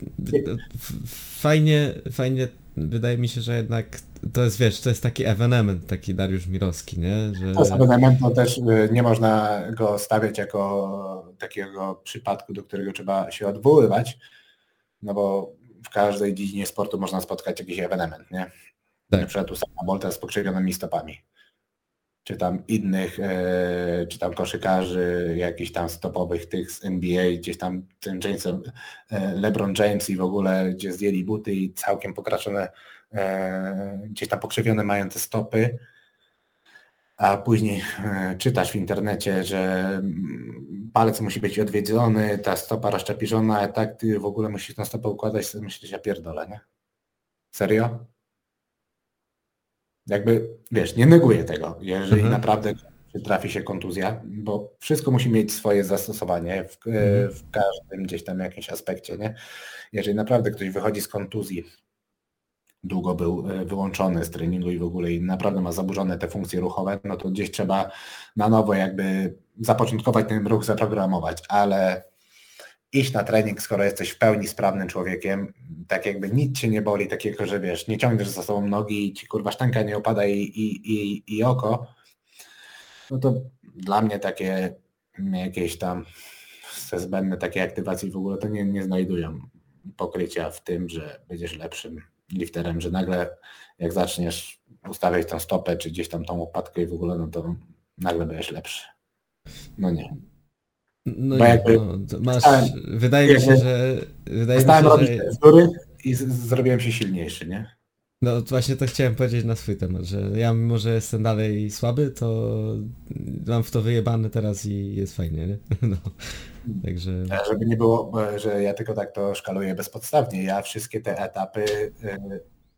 fajnie, fajnie, wydaje mi się, że jednak to jest, wiesz, to jest taki ewenement, taki Dariusz Mirowski, nie? Że... to jest element, to też e, nie można go stawiać jako takiego przypadku, do którego trzeba się odwoływać, no bo w każdej dziedzinie sportu można spotkać jakiś ewenement, nie? Tak. Na przykład Usaina Bolta z pokrzywionymi stopami. Czy tam innych, e, czy tam koszykarzy, jakichś tam stopowych tych z NBA, gdzieś tam ten Jamesem, e, LeBron James i w ogóle, gdzie zdjęli buty i całkiem pokraczone, e, gdzieś tam pokrzywione mają te stopy, a później e, czytasz w internecie, że mm, palec musi być odwiedziony, ta stopa rozczepiżona, a tak ty w ogóle musisz na stopę układać, sobie myślisz, ja pierdolę, nie? Serio? Jakby, wiesz, nie neguję tego, jeżeli Mhm. naprawdę trafi się kontuzja, bo wszystko musi mieć swoje zastosowanie w, e, Mhm. w każdym gdzieś tam jakimś aspekcie, nie? Jeżeli naprawdę ktoś wychodzi z kontuzji, długo był e, wyłączony z treningu i w ogóle i naprawdę ma zaburzone te funkcje ruchowe, no to gdzieś trzeba na nowo jakby zapoczątkować ten ruch, zaprogramować, ale iść na trening, skoro jesteś w pełni sprawnym człowiekiem, tak jakby nic cię nie boli, takiego, że wiesz, nie ciągniesz za sobą nogi i ci kurwa sztanka nie opada i, i, i, i oko, no to dla mnie takie jakieś tam zbędne takie aktywacje w ogóle to nie, nie znajdują pokrycia w tym, że będziesz lepszym lifterem, że nagle jak zaczniesz ustawiać tą stopę, czy gdzieś tam tą łopatkę i w ogóle, no to nagle będziesz lepszy. No nie. No Bo nie, jakby no, masz, dostałem- wydaje mi się, że wydaje mi się, robić że te wzory i z, zrobiłem się silniejszy, nie? No właśnie to chciałem powiedzieć na swój temat, że ja mimo, że jestem dalej słaby, to mam w to wyjebane teraz i jest fajnie, nie? No, także... E, Żeby nie było, że ja tylko tak to szkaluję bezpodstawnie. Ja wszystkie te etapy e,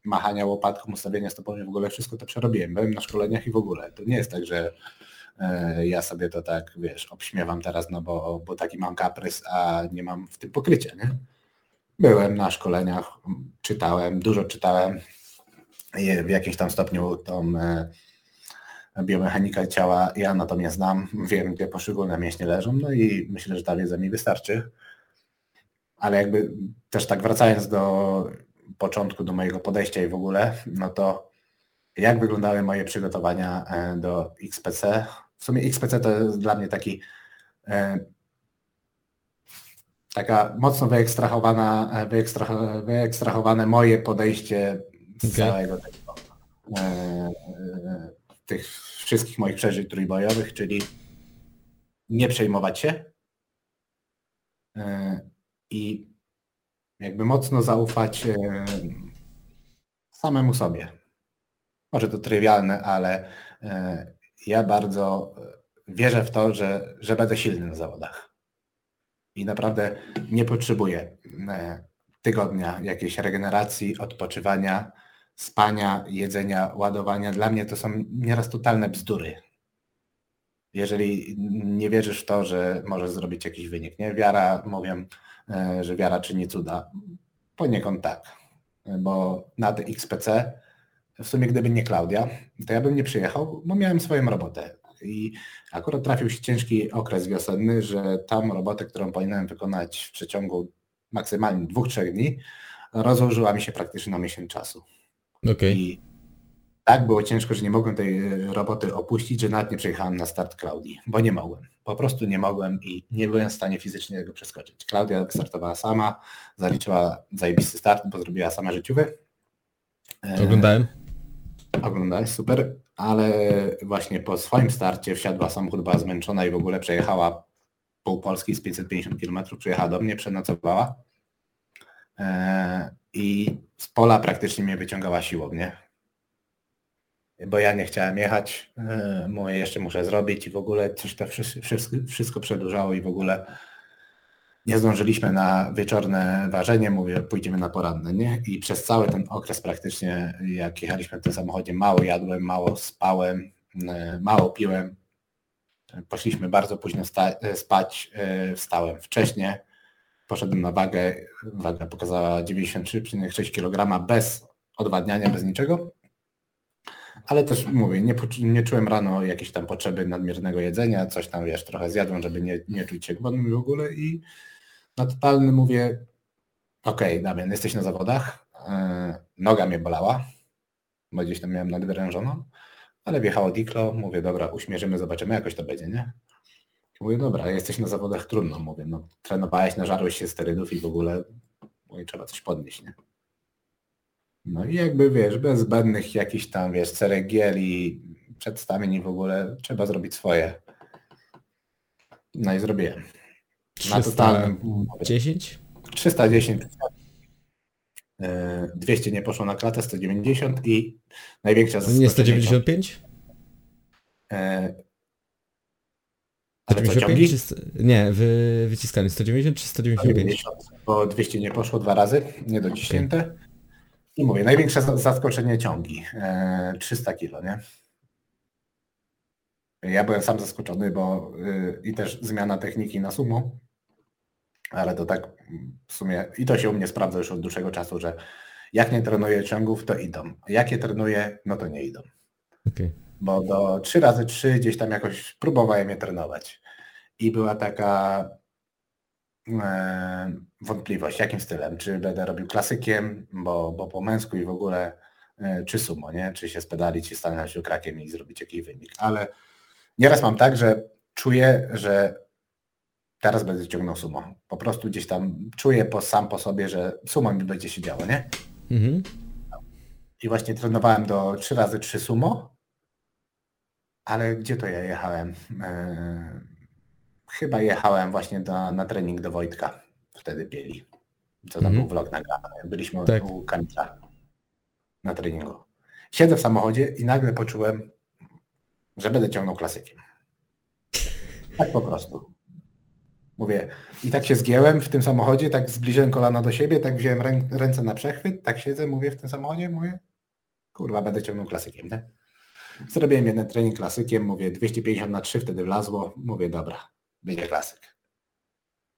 machania łopatką, ustawienia stopami w ogóle wszystko to przerobiłem. Byłem na szkoleniach i w ogóle. To nie jest tak, że e, ja sobie to tak, wiesz, obśmiewam teraz, no bo, bo taki mam kaprys, a nie mam w tym pokrycia, nie? Byłem na szkoleniach, czytałem, dużo czytałem w jakimś tam stopniu tą biomechanikę ciała i anatomię znam, wiem gdzie poszczególne mięśnie leżą, no i myślę, że ta wiedza mi wystarczy. Ale jakby też tak wracając do początku, do mojego podejścia i w ogóle, no to jak wyglądały moje przygotowania e, do XPC? W sumie XPC to jest dla mnie taki e, taka mocno wyekstrahowana, wyekstraho, wyekstrahowane moje podejście z Okej. całego tego, e, tych wszystkich moich przeżyć trójbojowych, czyli nie przejmować się e, i jakby mocno zaufać e, samemu sobie. Może to trywialne, ale e, ja bardzo wierzę w to, że, że będę silny na zawodach. I naprawdę nie potrzebuję tygodnia jakiejś regeneracji, odpoczywania, spania, jedzenia, ładowania. Dla mnie to są nieraz totalne bzdury. Jeżeli nie wierzysz w to, że możesz zrobić jakiś wynik, nie? Wiara, mówię, e, że wiara czyni cuda. Poniekąd tak, bo na te XPC, w sumie gdyby nie Klaudia, to ja bym nie przyjechał, bo miałem swoją robotę. I akurat trafił się ciężki okres wiosenny, że tam robotę, którą powinienem wykonać w przeciągu maksymalnie dwóch, trzech dni, rozłożyła mi się praktycznie na miesiąc czasu. Okej. I tak było ciężko, że nie mogłem tej e, roboty opuścić, że nawet nie przejechałem na start Klaudii, bo nie mogłem. Po prostu nie mogłem i nie byłem w stanie fizycznie tego przeskoczyć. Klaudia startowała sama, zaliczyła zajebisty start, bo zrobiła sama życiowy. E, Oglądałem? Oglądałeś, super, ale właśnie po swoim starcie wsiadła samochód, była zmęczona i w ogóle przejechała pół Polski z 550 km, przyjechała do mnie, przenocowała e, i z pola praktycznie mnie wyciągała siłą, nie? Bo ja nie chciałem jechać, e, mówię, jeszcze muszę zrobić i w ogóle coś to wszystko, wszystko przedłużało i w ogóle nie zdążyliśmy na wieczorne ważenie, mówię, pójdziemy na poranne, nie? I przez cały ten okres praktycznie, jak jechaliśmy w tym samochodzie, mało jadłem, mało spałem, e, mało piłem. Poszliśmy bardzo późno spać, e, wstałem wcześnie, poszedłem na wagę, waga pokazała 93,6 kg bez odwadniania, bez niczego. Ale też mówię, nie, nie czułem rano jakiejś tam potrzeby nadmiernego jedzenia, coś tam wiesz, trochę zjadłem, żeby nie, nie czuć się głodnym w ogóle i na totalny mówię, okej, Damian, jesteś na zawodach, yy, noga mnie bolała, bo gdzieś tam miałem nadwyrężoną, ale wjechało Diklo, mówię, dobra, uśmierzymy, zobaczymy, jakoś to będzie, nie? I mówię, dobra, jesteś na zawodach, trudno, mówię, no trenowałeś, nażarłeś się sterydów i w ogóle mówię, trzeba coś podnieść, nie? No i jakby, wiesz, bez zbędnych jakichś tam, wiesz, ceregieli, przedstawień i w ogóle trzeba zrobić swoje. No i zrobiłem. Na totalnym 310? 310. e, 200 nie poszło na klatę, 190 i największa Nie zaskoczenie- 195? E, ale co, 195 ciągi? czy... Nie, wy... wyciskanie 190 czy 195? 190, bo 200 nie poszło dwa razy, niedociśnięte. I mówię, największe za- zaskoczenie ciągi, e, 300 kilo, nie? Ja byłem sam zaskoczony, bo y, i też zmiana techniki na sumo, ale to tak w sumie i to się u mnie sprawdza już od dłuższego czasu, że jak nie trenuję ciągów, to idą. Jak je trenuję, no to nie idą. Okej. Bo do 3 razy 3 gdzieś tam jakoś próbowałem je trenować. I była taka e, wątpliwość, jakim stylem, czy będę robił klasykiem, bo, bo po męsku i w ogóle, e, czy sumo, nie? Czy się spedalić i stanąć okrakiem i zrobić jakiś wynik. Ale nieraz mam tak, że czuję, że teraz będę ciągnął sumo. Po prostu gdzieś tam czuję po, sam po sobie, że sumo mi będzie się działo, nie? Mhm. I właśnie trenowałem do 3 razy 3 sumo, ale gdzie to ja jechałem? Eee, chyba jechałem właśnie do, na trening do Wojtka, wtedy bieli. co tam Mhm. był vlog nagrany. Byliśmy Tak. u Kamila na treningu. Siedzę w samochodzie i nagle poczułem, że będę ciągnął klasykiem. Tak po prostu. Mówię, i tak się zgięłem w tym samochodzie, tak zbliżyłem kolana do siebie, tak wziąłem rę, ręce na przechwyt, tak siedzę, mówię w tym samochodzie, mówię, kurwa, będę ciągnął klasykiem, nie? Zrobiłem jeden trening klasykiem, mówię 250 na 3 wtedy wlazło, mówię dobra, będzie klasyk.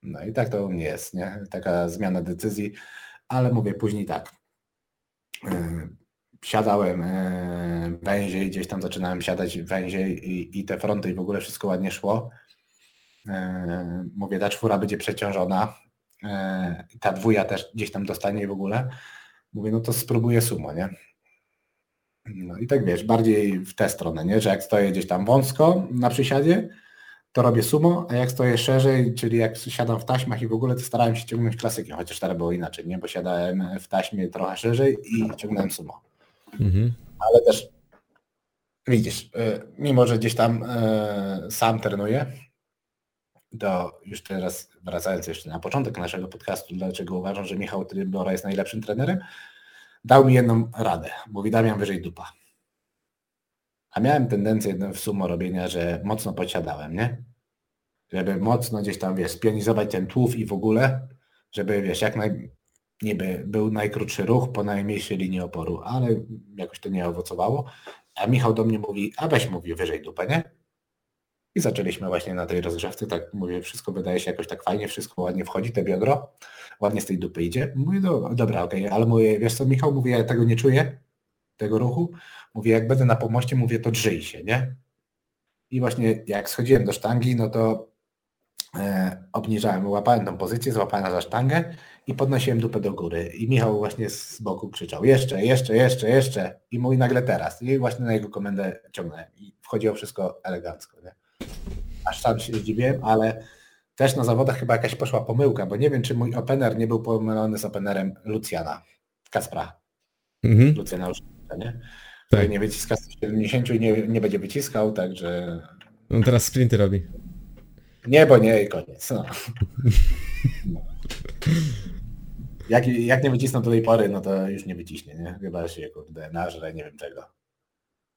No i tak to u mnie jest, nie? Taka zmiana decyzji, ale mówię później tak. Yy, Siadałem yy, węziej, gdzieś tam zaczynałem siadać węziej i, i te fronty i w ogóle wszystko ładnie szło. Yy, Mówię, ta czwóra będzie przeciążona, ta dwuja też gdzieś tam dostanie i w ogóle. Mówię, no to spróbuję sumo, nie? No i tak wiesz, bardziej w tę stronę, nie? Że jak stoję gdzieś tam wąsko na przysiadzie, to robię sumo, a jak stoję szerzej, czyli jak siadam w taśmach i w ogóle, to starałem się ciągnąć klasykiem, chociaż teraz było inaczej, nie? Bo siadałem w taśmie trochę szerzej i ciągnąłem sumo. Mhm. Ale też widzisz, y, mimo że gdzieś tam y, sam trenuję, to już teraz wracając jeszcze na początek naszego podcastu, dlaczego uważam, że Michał Trybora jest najlepszym trenerem, dał mi jedną radę. Mówi Damian wyżej dupa. A miałem tendencję w sumo robienia, że mocno podsiadałem, nie? Żeby mocno gdzieś tam, wiesz, spionizować ten tłów i w ogóle, żeby, wiesz, jak naj... niby był najkrótszy ruch po najmniejszej linii oporu, ale jakoś to nie owocowało. A Michał do mnie mówi, a weź mówi wyżej dupę, nie? I zaczęliśmy właśnie na tej rozgrzewce, tak mówię, wszystko wydaje się jakoś tak fajnie, wszystko ładnie wchodzi, te biodro, ładnie z tej dupy idzie. Mówię, do, dobra, okej, ale mówię, wiesz co Michał, mówię, ja tego nie czuję, tego ruchu. Mówię, jak będę na pomoście, mówię, to drzyj się, nie? I właśnie jak schodziłem do sztangi, no to e, obniżałem, łapałem tą pozycję, złapałem za sztangę i podnosiłem dupę do góry. I Michał właśnie z boku krzyczał, jeszcze, jeszcze, jeszcze, jeszcze. I mój nagle teraz. I właśnie na jego komendę ciągnąłem. I wchodziło wszystko elegancko, nie? Aż sam się zdziwiłem, ale też na zawodach chyba jakaś poszła pomyłka, bo nie wiem, czy mój opener nie był pomylony z openerem Lucjana, Kaspra. Mhm. Lucjana już, nie? Tak. Nie wyciska 170 i nie, nie będzie wyciskał, także On teraz sprinty robi. nie, bo nie i koniec. No. Jak, jak nie wycisnął do tej pory, no to już nie wyciśnie, nie? Chyba się, kurde, nażre, nie wiem czego.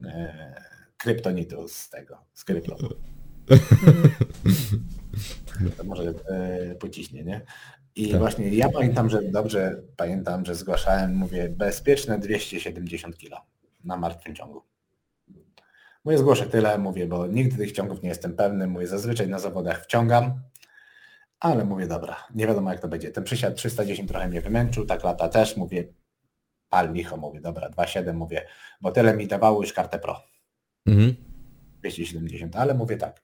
Eee, kryptonitu z tego, z krypto. To może e, pociśnie, nie? I Tak. właśnie ja pamiętam, że dobrze pamiętam, że zgłaszałem, mówię, bezpieczne 270 kg na martwym ciągu. Mówię, zgłoszę tyle, mówię, bo nigdy tych ciągów nie jestem pewny, mówię, zazwyczaj na zawodach wciągam, ale mówię, dobra, nie wiadomo jak to będzie. Ten przysiad 310 trochę mnie wymęczył, tak lata też, mówię, pal licho, mówię, dobra, 2,7, mówię, bo tyle mi dawało już kartę pro. Mhm. 270, ale mówię tak.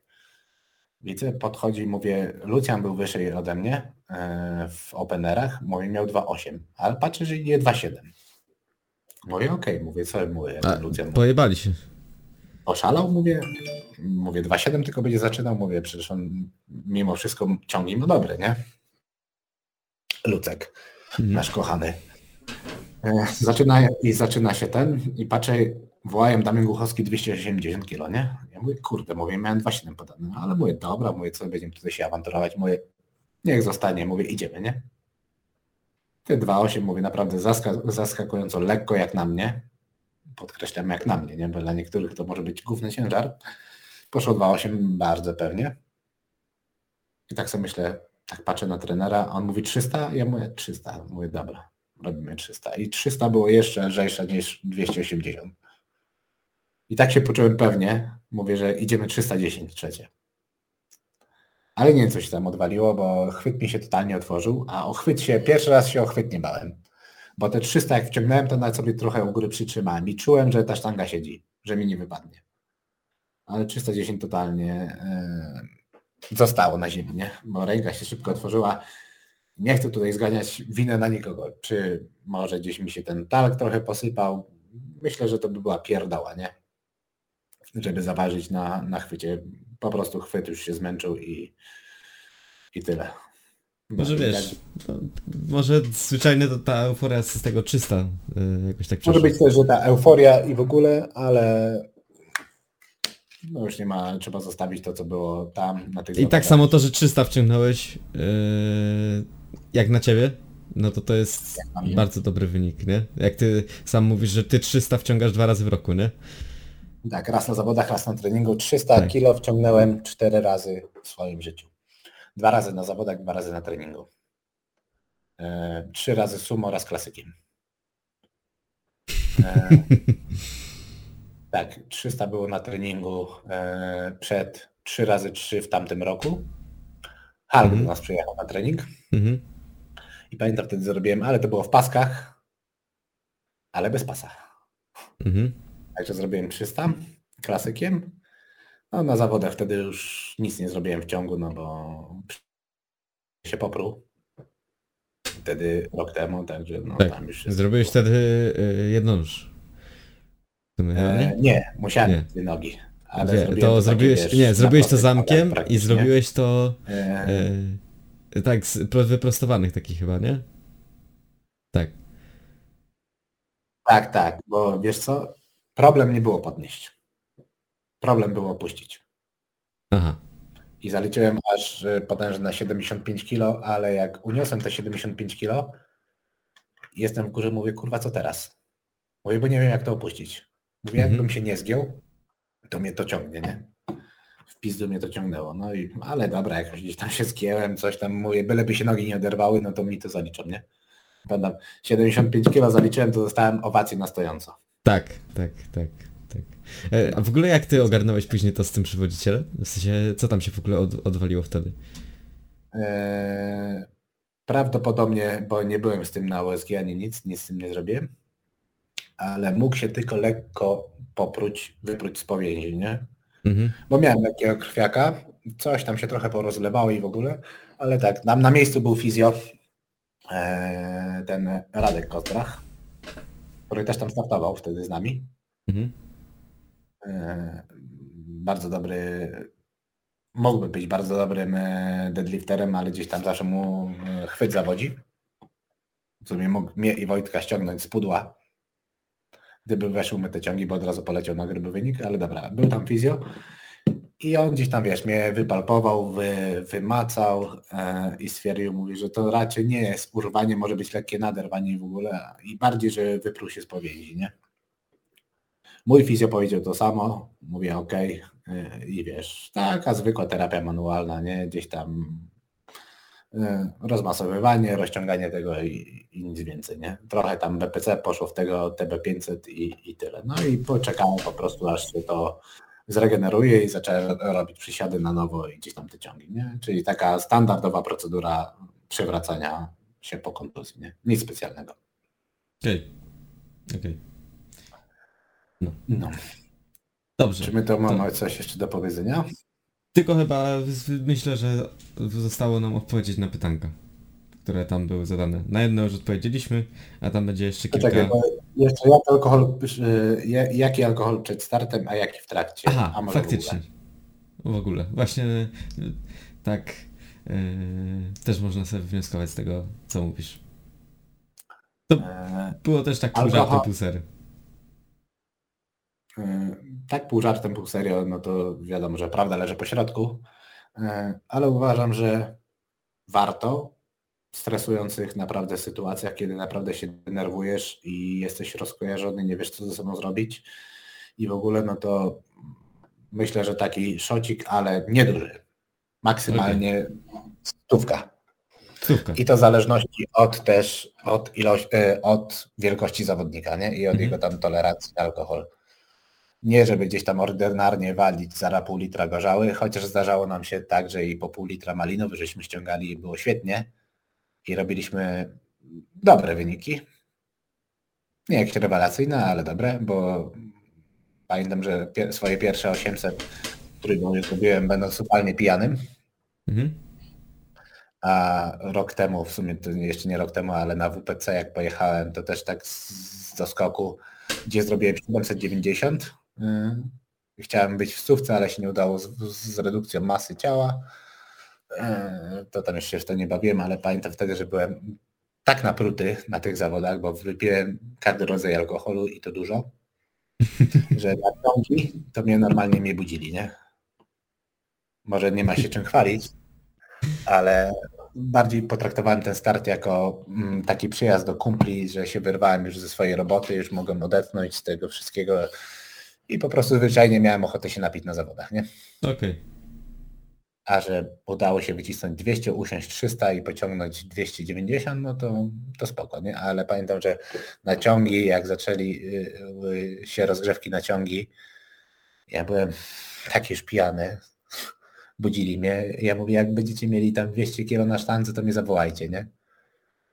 Widzę, podchodzi, mówię, Lucjan był wyżej ode mnie e, w openerach, mówię, miał 2,8, ale patrzę, że idzie 2,7. Mówię, okej, mówię, co mówię, A, ten Lucjan pojebali się. oszalał, mówię, mówię 2,7 tylko będzie zaczynał, mówię, przecież on mimo wszystko ciągnie no dobry, nie? Lucek, Mhm. nasz kochany. E, Zaczyna, I zaczyna się ten i patrzę, wołają Damian Głuchowski 280 kg, nie? Ja mówię, kurde, mówię, miałem 2,7 podane, no, ale mówię, dobra, mówię, co będziemy tutaj się awanturować, mówię, niech zostanie, mówię, idziemy, nie? Te 2,8, mówię, naprawdę zaska zaskakująco lekko jak na mnie, podkreślam jak na mnie, nie? Bo dla niektórych to może być główny ciężar. Poszło 2,8 bardzo pewnie. I tak sobie myślę, tak patrzę na trenera, on mówi 300, ja mówię 300, mówię dobra, robimy 300. I 300 było jeszcze lżejsze niż 280. I tak się poczułem pewnie, mówię, że idziemy 310 trzecie. Ale nie się tam odwaliło, bo chwyt mi się totalnie otworzył, a o chwyt się, pierwszy raz się o chwyt nie bałem. Bo te 300 jak wciągnąłem, to nawet sobie trochę u góry przytrzymałem i czułem, że ta sztanga siedzi, że mi nie wypadnie. Ale 310 totalnie yy, zostało na ziemi, nie? Bo ręka się szybko otworzyła. Nie chcę tutaj zganiać winę na nikogo. Czy może gdzieś mi się ten talk trochę posypał. Myślę, że to by była pierdała, nie? Żeby zaważyć na, na chwycie. Po prostu chwyt już się zmęczył i, i tyle. Może No wiesz, tak- no, może zwyczajnie to ta euforia z tego czysta y, jakoś tak Może przeszła. być też, że ta euforia i w ogóle, ale no już nie ma, trzeba zostawić to, co było tam na tych I tak samo to, że 300 wciągnąłeś, y, jak na ciebie, no to to jest bardzo dobry wynik, nie? Jak ty sam mówisz, że ty 300 wciągasz dwa razy w roku, nie? Tak, raz na zawodach, raz na treningu. 300 Tak. kilo wciągnąłem cztery razy w swoim życiu. Dwa razy na zawodach, dwa razy na treningu. E, trzy razy sumo, raz klasykiem. E, tak, 300 było na treningu e, przed 3 razy 3 w tamtym roku. Halk Mhm. do nas przyjechał na trening Mhm. i pamiętam wtedy zrobiłem, ale to było w paskach, ale bez pasa. Mhm. Także zrobiłem 300 klasykiem. No na zawodach wtedy już nic nie zrobiłem w ciągu, no bo się popruł. Wtedy rok temu, także no Tak. tam już. Zrobiłeś wtedy y, sumie, E, nie? musiałem Nie. dwie nogi. Ale Nie, zrobiłem to takie, zrobiłeś, wiesz, nie, zrobiłeś to zamkiem i praktycznie. zrobiłeś to E, e, tak, z pro- wyprostowanych takich chyba, nie? Tak. Tak, tak, bo wiesz co? Problem nie było podnieść. Problem było opuścić. Aha. I zaliczyłem aż e, potężne 75 kg, ale jak uniosłem te 75 kg, jestem w górze, mówię, kurwa, co teraz? Mówię, bo nie wiem, jak to opuścić. Mówię, Mhm. jakbym się nie zgiął, to mnie to ciągnie, nie? W pizdu mnie to ciągnęło. No i, ale dobra, jak gdzieś tam się zgięłem, coś tam mówię, byleby się nogi nie oderwały, no to mi to zaliczą, nie? Pamiętam, 75 kg zaliczyłem, to dostałem owację na stojąco. Tak, tak, tak, tak. E, a w ogóle jak ty ogarnąłeś później to z tym przywodzicielem? W sensie, co tam się w ogóle od, odwaliło wtedy? Eee, prawdopodobnie, bo nie byłem z tym na USG ani nic, nic z tym nie zrobiłem, ale mógł się tylko lekko popróć, wypróć z powięzi, nie? Mhm. Bo miałem lekkiego krwiaka, coś tam się trochę porozlewało i w ogóle, ale tak, nam na miejscu był fizjo, eee, ten Radek Kostrach, który też tam startował wtedy z nami. Mhm. E, bardzo dobry, mógłby być bardzo dobrym e, deadlifterem, ale gdzieś tam zawsze mu e, chwyt zawodzi. W sumie mógł mnie i Wojtka ściągnąć z pudła, gdyby weszły my te ciągi, bo od razu poleciał na gruby wynik, ale dobra, był tam fizjo i on gdzieś tam, wiesz, mnie wypalpował, wy, wymacał e, i stwierdził, mówi, że to raczej nie jest urwanie, może być lekkie naderwanie w ogóle i bardziej, że wyprół się z powięzi, nie? Mój fizjo powiedział to samo, mówię ok i wiesz, taka zwykła terapia manualna, nie, gdzieś tam y, rozmasowywanie, rozciąganie tego i, i nic więcej, nie. Trochę tam BPC poszło w tego TB500 i, i tyle. No i poczekałem po prostu aż się to zregeneruje i zacząłem robić przysiady na nowo i gdzieś tam te ciągi, nie. Czyli taka standardowa procedura przywracania się po kontuzji, nie. Nic specjalnego. Okej. Okej. No. Dobrze. Czy my to mamy coś jeszcze do powiedzenia? Tylko chyba myślę, że zostało nam odpowiedzieć na pytanka, które tam były zadane. Na jedno już odpowiedzieliśmy, a tam będzie jeszcze kilka... Poczekaj, bo jeszcze jak alkohol, y, ja- jaki alkohol przed startem, a jaki w trakcie? Aha, może w faktycznie. ogóle? W ogóle. Właśnie y, tak y, też można sobie wnioskować z tego, co mówisz. E, Było też tak pół Alkohol- żartem, pół y, Tak pół żartem, pół serio, no to wiadomo, że prawda leży po środku, e, ale uważam, że warto stresujących naprawdę sytuacjach, kiedy naprawdę się denerwujesz i jesteś rozkojarzony, nie wiesz co ze sobą zrobić i w ogóle, no to myślę, że taki szocik, ale nieduży. Maksymalnie stówka. Stówka. I to w zależności od też od ilości, e, od wielkości zawodnika, nie? I od Mhm. jego tam tolerancji na alkohol. Nie, żeby gdzieś tam ordynarnie walić za pół litra gorzały, chociaż zdarzało nam się tak, że i po pół litra malinowy żeśmy ściągali i było świetnie. I robiliśmy dobre wyniki. Nie jakieś rewelacyjne, ale dobre, bo pamiętam, że pie- swoje pierwsze 800 trójbą już zrobiłem będąc zupełnie pijanym. Mhm. A rok temu, w sumie to jeszcze nie rok temu, ale na WPC jak pojechałem, to też tak z, z doskoku, gdzie zrobiłem 790. Yy, Chciałem być w stówce, ale się nie udało z, z redukcją masy ciała. Yy, To tam jeszcze to nie bawiłem, ale pamiętam wtedy, że byłem tak napruty na tych zawodach, bo wypiłem każdy rodzaj alkoholu i to dużo, że na ciągi to mnie normalnie mnie budzili, nie? Może nie ma się czym chwalić, ale bardziej potraktowałem ten start jako mm, taki przyjazd do kumpli, że się wyrwałem już ze swojej roboty, już mogłem odetchnąć z tego wszystkiego i po prostu zwyczajnie miałem ochotę się napić na zawodach, nie? Okej. A że udało się wycisnąć 200, usiąść 300 i pociągnąć 290, no to, to spoko, nie? Ale pamiętam, że na ciągi, jak zaczęli y, y, się rozgrzewki na ciągi, ja byłem taki już pijany, budzili mnie. Ja mówię, jak będziecie mieli tam 200 kg na sztance, to mnie zawołajcie, nie?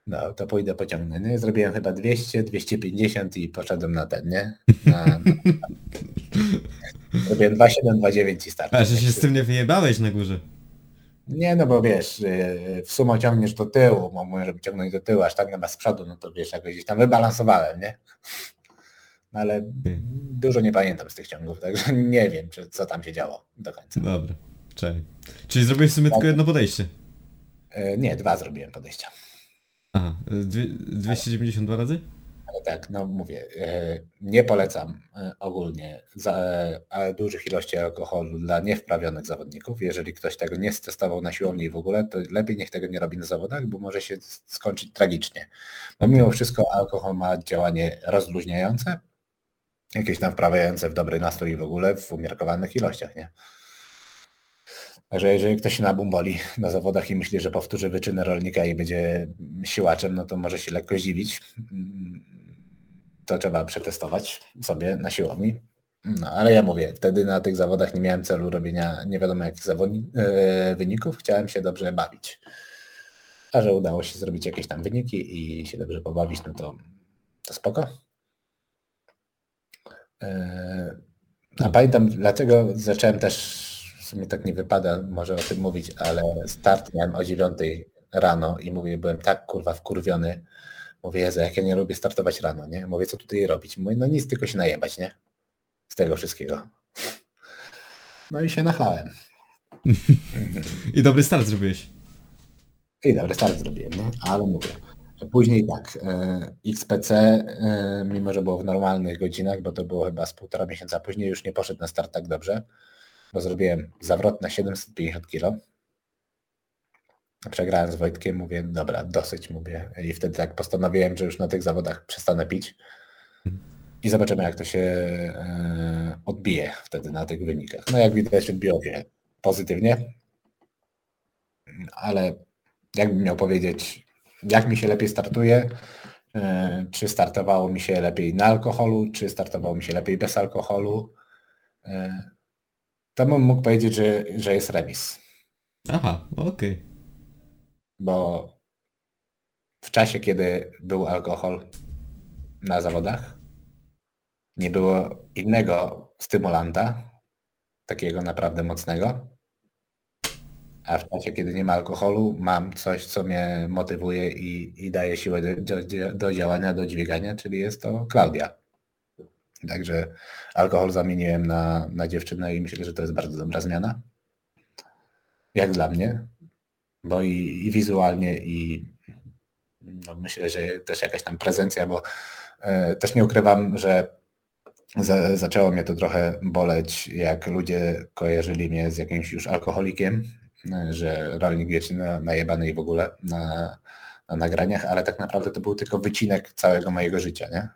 No, to pójdę pociągnę, nie? Zrobiłem chyba 200, 250 i poszedłem na ten, nie? Na, na... Zrobiłem 2,7, 2,9 i starczy. A, że się z tym nie wyjebałeś na górze. Nie, no bo wiesz, yy, w sumie ciągniesz do tyłu, bo mówię, żeby ciągnąć do tyłu, aż tak chyba z przodu, no to wiesz, jakoś gdzieś tam wybalansowałem, nie? No ale dużo nie pamiętam z tych ciągów, także nie wiem, co tam się działo do końca. Dobra, czekaj. Czyli zrobiłeś w sumie tylko jedno podejście. Yy, Nie, dwa zrobiłem podejścia. Aha, dwie- 292 razy? Ale tak, no mówię, e, nie polecam e, ogólnie za, e, dużych ilości alkoholu dla niewprawionych zawodników. Jeżeli ktoś tego nie stestował na siłowni i w ogóle, to lepiej niech tego nie robi na zawodach, bo może się skończyć tragicznie. Bo mimo wszystko alkohol ma działanie rozluźniające, jakieś tam wprawiające w dobry nastrój w ogóle w umiarkowanych ilościach, nie? Także jeżeli ktoś się nabumboli na zawodach i myśli, że powtórzy wyczyny rolnika i będzie siłaczem, no to może się lekko zdziwić. To trzeba przetestować sobie na siłowni. No ale ja mówię, wtedy na tych zawodach nie miałem celu robienia nie wiadomo jakich zawodni- e, wyników, chciałem się dobrze bawić. A że udało się zrobić jakieś tam wyniki i się dobrze pobawić, no to, to spoko. E, A pamiętam, dlaczego zacząłem też, w sumie tak nie wypada może o tym mówić, ale start miałem o 9 rano i mówię, byłem tak kurwa wkurwiony. Mówię, Jezu, jak ja nie lubię startować rano, nie? Mówię, co tutaj robić? Mówię, no nic, tylko się najebać, nie? Z tego wszystkiego. No i się nachlałem. I dobry start zrobiłeś. I dobry start zrobiłem, nie? Ale mówię. Później tak, e, XPC, e, mimo że było w normalnych godzinach, bo to było chyba z półtora miesiąca później, już nie poszedł na start tak dobrze, bo zrobiłem zawrot na 750 kg. Przegrałem z Wojtkiem, mówię, dobra, dosyć, mówię. I wtedy tak postanowiłem, że już na tych zawodach przestanę pić i zobaczymy, jak to się e, odbije wtedy na tych wynikach. No jak widać, odbiło się pozytywnie, ale jakbym miał powiedzieć, jak mi się lepiej startuje, e, czy startowało mi się lepiej na alkoholu, czy startowało mi się lepiej bez alkoholu, e, to bym mógł powiedzieć, że, że jest remis. Aha, okej. Bo w czasie, kiedy był alkohol na zawodach, nie było innego stymulanta, takiego naprawdę mocnego. A w czasie, kiedy nie ma alkoholu, mam coś, co mnie motywuje i, i daje siłę do, do, do działania, do dźwigania, czyli jest to Klaudia. Także alkohol zamieniłem na, na dziewczynę i myślę, że to jest bardzo dobra zmiana. Jak dla mnie. Bo i, i wizualnie, i no myślę, że też jakaś tam prezencja, bo e, też nie ukrywam, że za, zaczęło mnie to trochę boleć, jak ludzie kojarzyli mnie z jakimś już alkoholikiem, że rolnik wiecznie na, najebany i w ogóle na, na nagraniach, ale tak naprawdę to był tylko wycinek całego mojego życia, nie?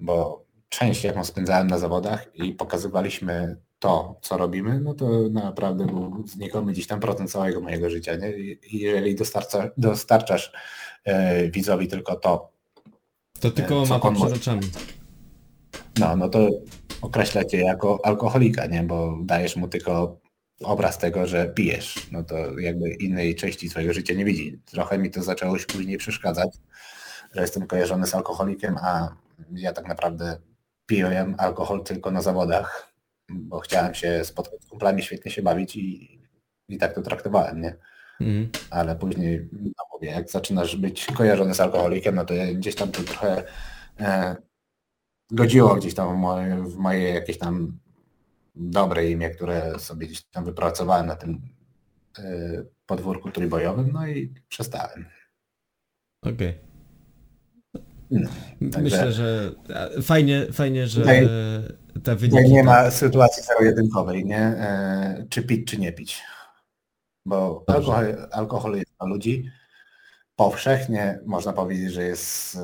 Bo część jaką spędzałem na zawodach i pokazywaliśmy to, co robimy, no to naprawdę był znikomy gdzieś tam procent całego mojego życia, nie? I jeżeli dostarcza, dostarczasz e, widzowi tylko to, To tylko Co mapa on przed oczami. no, no to określa cię jako alkoholika, nie? Bo dajesz mu tylko obraz tego, że pijesz. No to jakby innej części swojego życia nie widzi. Trochę mi to zaczęło już później przeszkadzać, że jestem kojarzony z alkoholikiem, a ja tak naprawdę piłem alkohol tylko na zawodach, bo chciałem się spotkać z kumplami, świetnie się bawić i, i tak to traktowałem, nie? Mhm. ale później, no mówię, jak zaczynasz być kojarzony z alkoholikiem, no to gdzieś tam to trochę e, godziło gdzieś tam w moje, w moje jakieś tam dobre imię, które sobie gdzieś tam wypracowałem na tym e, podwórku trójbojowym, no i przestałem. Okej. No, Myślę, że fajnie, fajnie, że Tutaj- te wyniki... nie ma sytuacji zero-jedynkowej, nie? E, czy pić, czy nie pić. bo alkohol, alkohol jest dla ludzi powszechnie, można powiedzieć, że jest y,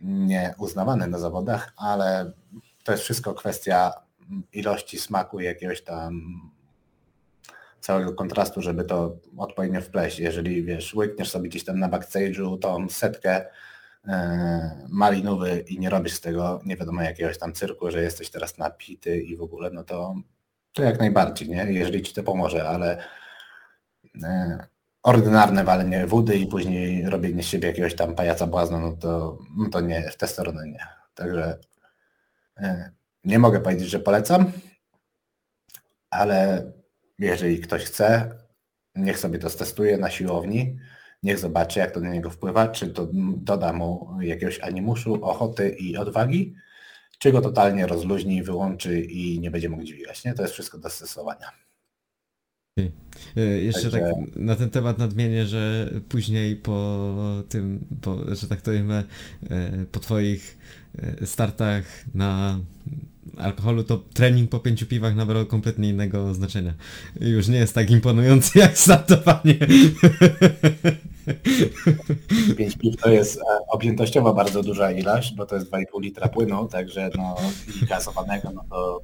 nieuznawany na zawodach, ale to jest wszystko kwestia ilości smaku i jakiegoś tam całego kontrastu, żeby to odpowiednio wpleść. Jeżeli wiesz, łykniesz sobie gdzieś tam na backstage'u tą setkę e, malinowy i nie robisz z tego nie wiadomo jakiegoś tam cyrku, że jesteś teraz napity i w ogóle, no to, to jak najbardziej, nie? Jeżeli ci to pomoże, ale e, ordynarne walenie wody i później robienie z siebie jakiegoś tam pajaca błazna, no to, no to nie, w tę stronę nie. Także e, nie mogę powiedzieć, że polecam, ale jeżeli ktoś chce, niech sobie to stestuje na siłowni, niech zobaczy, jak to na niego wpływa, czy to doda mu jakiegoś animuszu, ochoty i odwagi, czy go totalnie rozluźni, wyłączy i nie będzie mógł dźwigać. Nie? To jest wszystko do stosowania. E, jeszcze Także... tak na ten temat nadmienię, że później po tym, po, że tak to powiem, po twoich e, startach na alkoholu, to trening po pięciu piwach nabrał kompletnie innego znaczenia. Już nie jest tak imponujący jak startowanie. Pięć piw to jest e, objętościowo bardzo duża ilość, bo to jest 2,5 litra płynu, także no i gazowanego, no to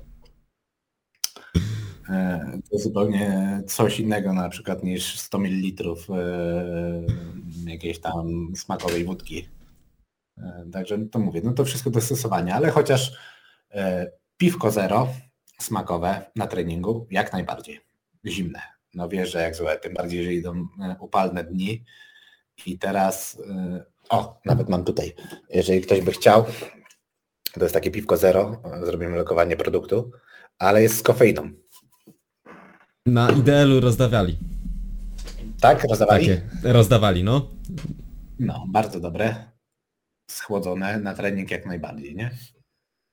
e, to zupełnie coś innego na przykład niż 100 ml e, jakiejś tam smakowej wódki. Także to mówię, no to wszystko do stosowania, ale chociaż Piwko zero, smakowe na treningu, jak najbardziej. Zimne. No wiesz, że jak złe, tym bardziej, jeżeli idą upalne dni. I teraz, e, o, nawet mam tutaj, jeżeli ktoś by chciał, to jest takie piwko zero, zrobimy lokowanie produktu, ale jest z kofeiną. Na idealu rozdawali. Tak, rozdawali? Takie, rozdawali, no. No, bardzo dobre. Schłodzone na trening jak najbardziej, nie?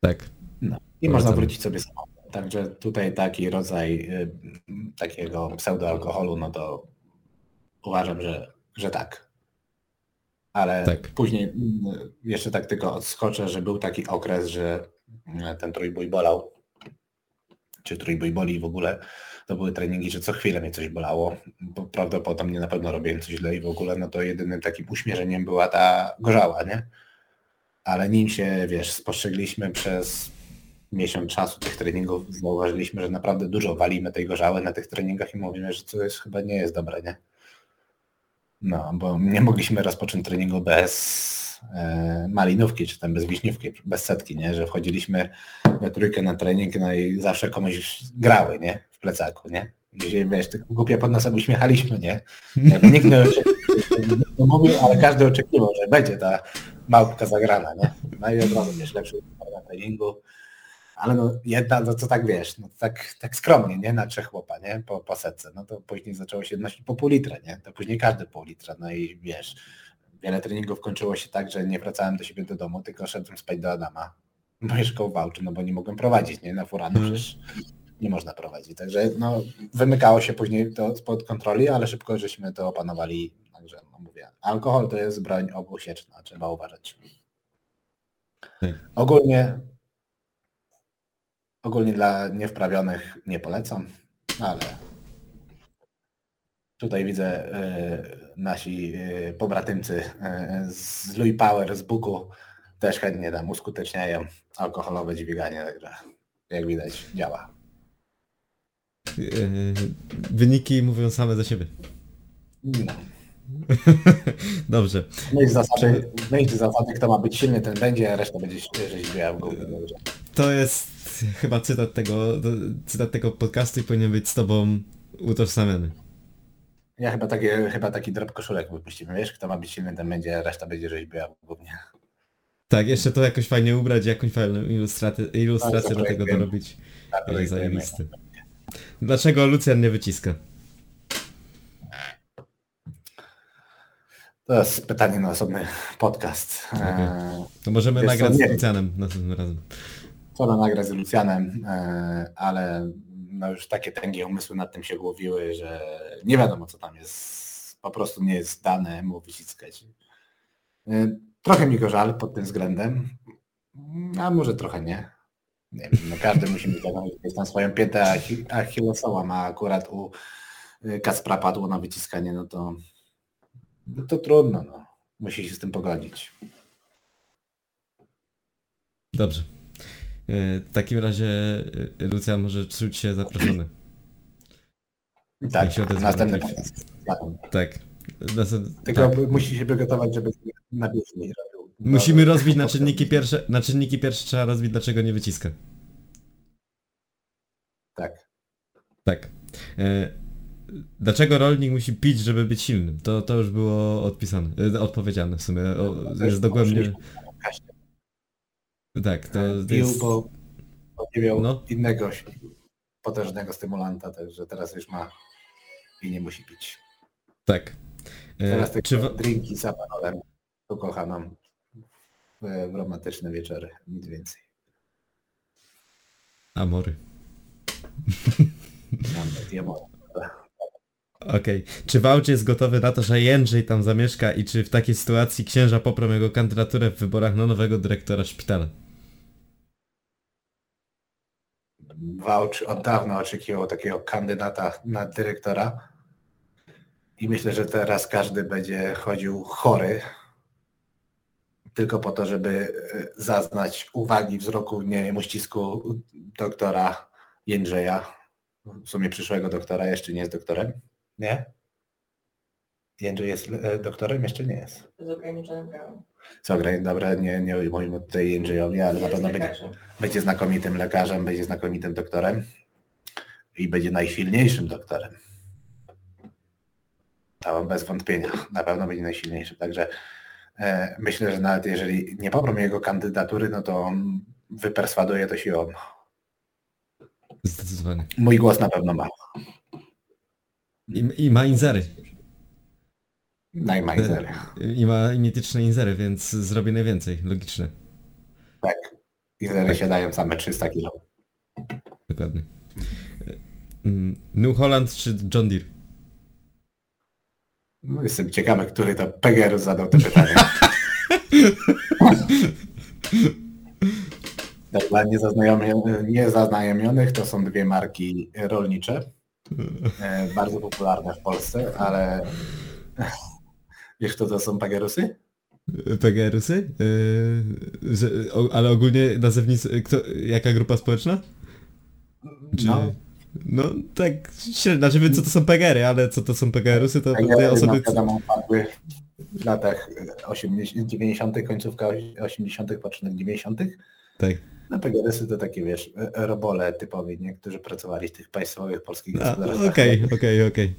Tak. No. I można wrócić sobie samochodem. Także tutaj taki rodzaj y, takiego pseudoalkoholu, no to uważam, że, że tak. Ale tak. później y, jeszcze tak tylko odskoczę, że był taki okres, że y, ten trójbój bolał, czy trójbój boli w ogóle, to były treningi, że co chwilę mnie coś bolało. Bo prawdopodobnie na pewno robiłem coś źle i w ogóle, no to jedynym takim uśmierzeniem była ta gorzała, nie? Ale nim się, wiesz, spostrzegliśmy przez miesiąc czasu tych treningów zauważyliśmy, że naprawdę dużo walimy tej gorzały na tych treningach i mówimy, że to jest, chyba nie jest dobre, nie? No, bo nie mogliśmy rozpocząć treningu bez e, malinówki, czy tam bez wiśniówki, bez setki, nie? Że wchodziliśmy we trójkę na trening, no i zawsze komuś grały, nie? W plecaku, nie? Gdzieś, wiesz, tylko głupie pod nosem uśmiechaliśmy, nie? Jakby nikt nie mówił, ale każdy oczekiwał, że będzie ta małpka zagrana, nie? No i od razu, wiesz, lepszy na treningu, ale no jedna, no to tak wiesz, no tak, tak skromnie, nie, na trzech chłopa, nie, po, po setce, no to później zaczęło się nosić po pół litra, nie, to później każdy pół litra, no i wiesz, wiele treningów kończyło się tak, że nie wracałem do siebie do domu, tylko szedłem spać do Adama, bo mieszkał w Wałczy, no bo nie mogłem prowadzić, nie, na furany mm. przecież nie można prowadzić, także no wymykało się później to spod kontroli, ale szybko żeśmy to opanowali, także no mówię, alkohol to jest broń obusieczna, trzeba uważać. Tak. Ogólnie Ogólnie dla niewprawionych nie polecam, ale tutaj widzę y, nasi y, pobratymcy y, z Louis Power, z Buku też chętnie tam uskuteczniają alkoholowe dźwiganie, także jak widać działa. Wyniki mówią same za siebie. No. Dobrze. Myśl zasady, myśl zasady, kto ma być silny, ten będzie, a reszta będzie rzeźbiała w górę. To jest chyba cytat tego, cytat tego podcastu i powinien być z tobą utożsamiony. Ja chyba, takie, chyba taki drop koszulek wypuścimy, wiesz, kto ma być silny, ten będzie, reszta będzie rzeźbiła głównie. Tak, jeszcze to jakoś fajnie ubrać, jakąś fajną ilustrację, ilustrację do tego dorobić. Tak, zajebisty. Dlaczego Lucjan nie wyciska? To jest pytanie na osobny podcast. Okay. To możemy Wiesz nagrać co, z Lucjanem następnym razem. Trzeba nagrać z Lucjanem, e, ale no już takie tęgie umysły nad tym się głowiły, że nie wiadomo co tam jest. Po prostu nie jest dane mu wyciskać. E, trochę mi go żal pod tym względem, a może trochę nie. Nie wiem, no każdy musi mieć tam swoją piętę achillesową, a akurat u y, Kacpra padło na wyciskanie, no to, no to trudno, no. Musi się z tym pogodzić. Dobrze. E, W takim razie e, Lucja może czuć się zaproszony. Tak, odezwie następny na tak. Tak. Następ- Tylko tak. musi się przygotować, żeby na bieżni robił. Musimy To- rozbić na czynniki pierwsze. Na czynniki pierwsze trzeba rozbić, dlaczego nie wyciska. Tak. Tak. E, Dlaczego rolnik musi pić, żeby być silnym? To, to już było odpisane, odpowiedziane w sumie. O, jest dogłębnie. Tak, to Pił, jest... bo, bo nie miał No. innego potężnego stymulanta, także teraz już ma i nie musi pić. Tak. E, Teraz tylko Czy, drinki z apanolem ukochaną w, w romantyczne wieczory, nic więcej. Amory. Okej. Czy Wałcz jest gotowy na to, że Jędrzej tam zamieszka i czy w takiej sytuacji księża poprą jego kandydaturę w wyborach na nowego dyrektora szpitala? Wałcz od dawna oczekiwał takiego kandydata na dyrektora i myślę, że teraz każdy będzie chodził chory tylko po to, żeby e, zaznać uwagi wzroku, nie wiem, uścisku doktora Jędrzeja, w sumie przyszłego doktora, jeszcze nie jest doktorem, nie? Jędrzej jest e, doktorem? Jeszcze nie jest. Z ograniczonym prawem. Co, gra- dobra, nie, nie mówimy tutaj Jędrzejowi, ale na pewno będzie, będzie znakomitym lekarzem, będzie znakomitym doktorem i będzie najsilniejszym doktorem. To bez wątpienia, na pewno będzie najsilniejszy. Także e, myślę, że nawet jeżeli nie poprą jego kandydatury, no to on wyperswaduje to się on. Zdecydowanie. Mój głos na pewno ma. I, i ma inzery. Najmajzery. I ma mityczne inzery, więc zrobi najwięcej. Logiczne. Tak. I zery siadają same 300 kilo. Dokładnie. Mm, New Holland czy John Deere? No, jestem ciekawy, który to Pegerus zadał te pytania. Dla niezaznajomionych, niezaznajomionych to są dwie marki rolnicze, e, bardzo popularne w Polsce, ale wiesz kto to są Pegerusy? PGR-usy? Yy, o, ale ogólnie nazewnicy, kto, jaka grupa społeczna? Czy... No, No tak średnio, znaczy wiem co to są PGR-y, ale co to są PGR-usy to Pegerusy, osoby... wiadomo, padły w latach 80, 90., końcówka 80., początek 90. Tak. No Pegerusy to takie, wiesz, e, robole typowi, nie? którzy pracowali w tych państwowych polskich gospodarstwach. Okej, okej, okej.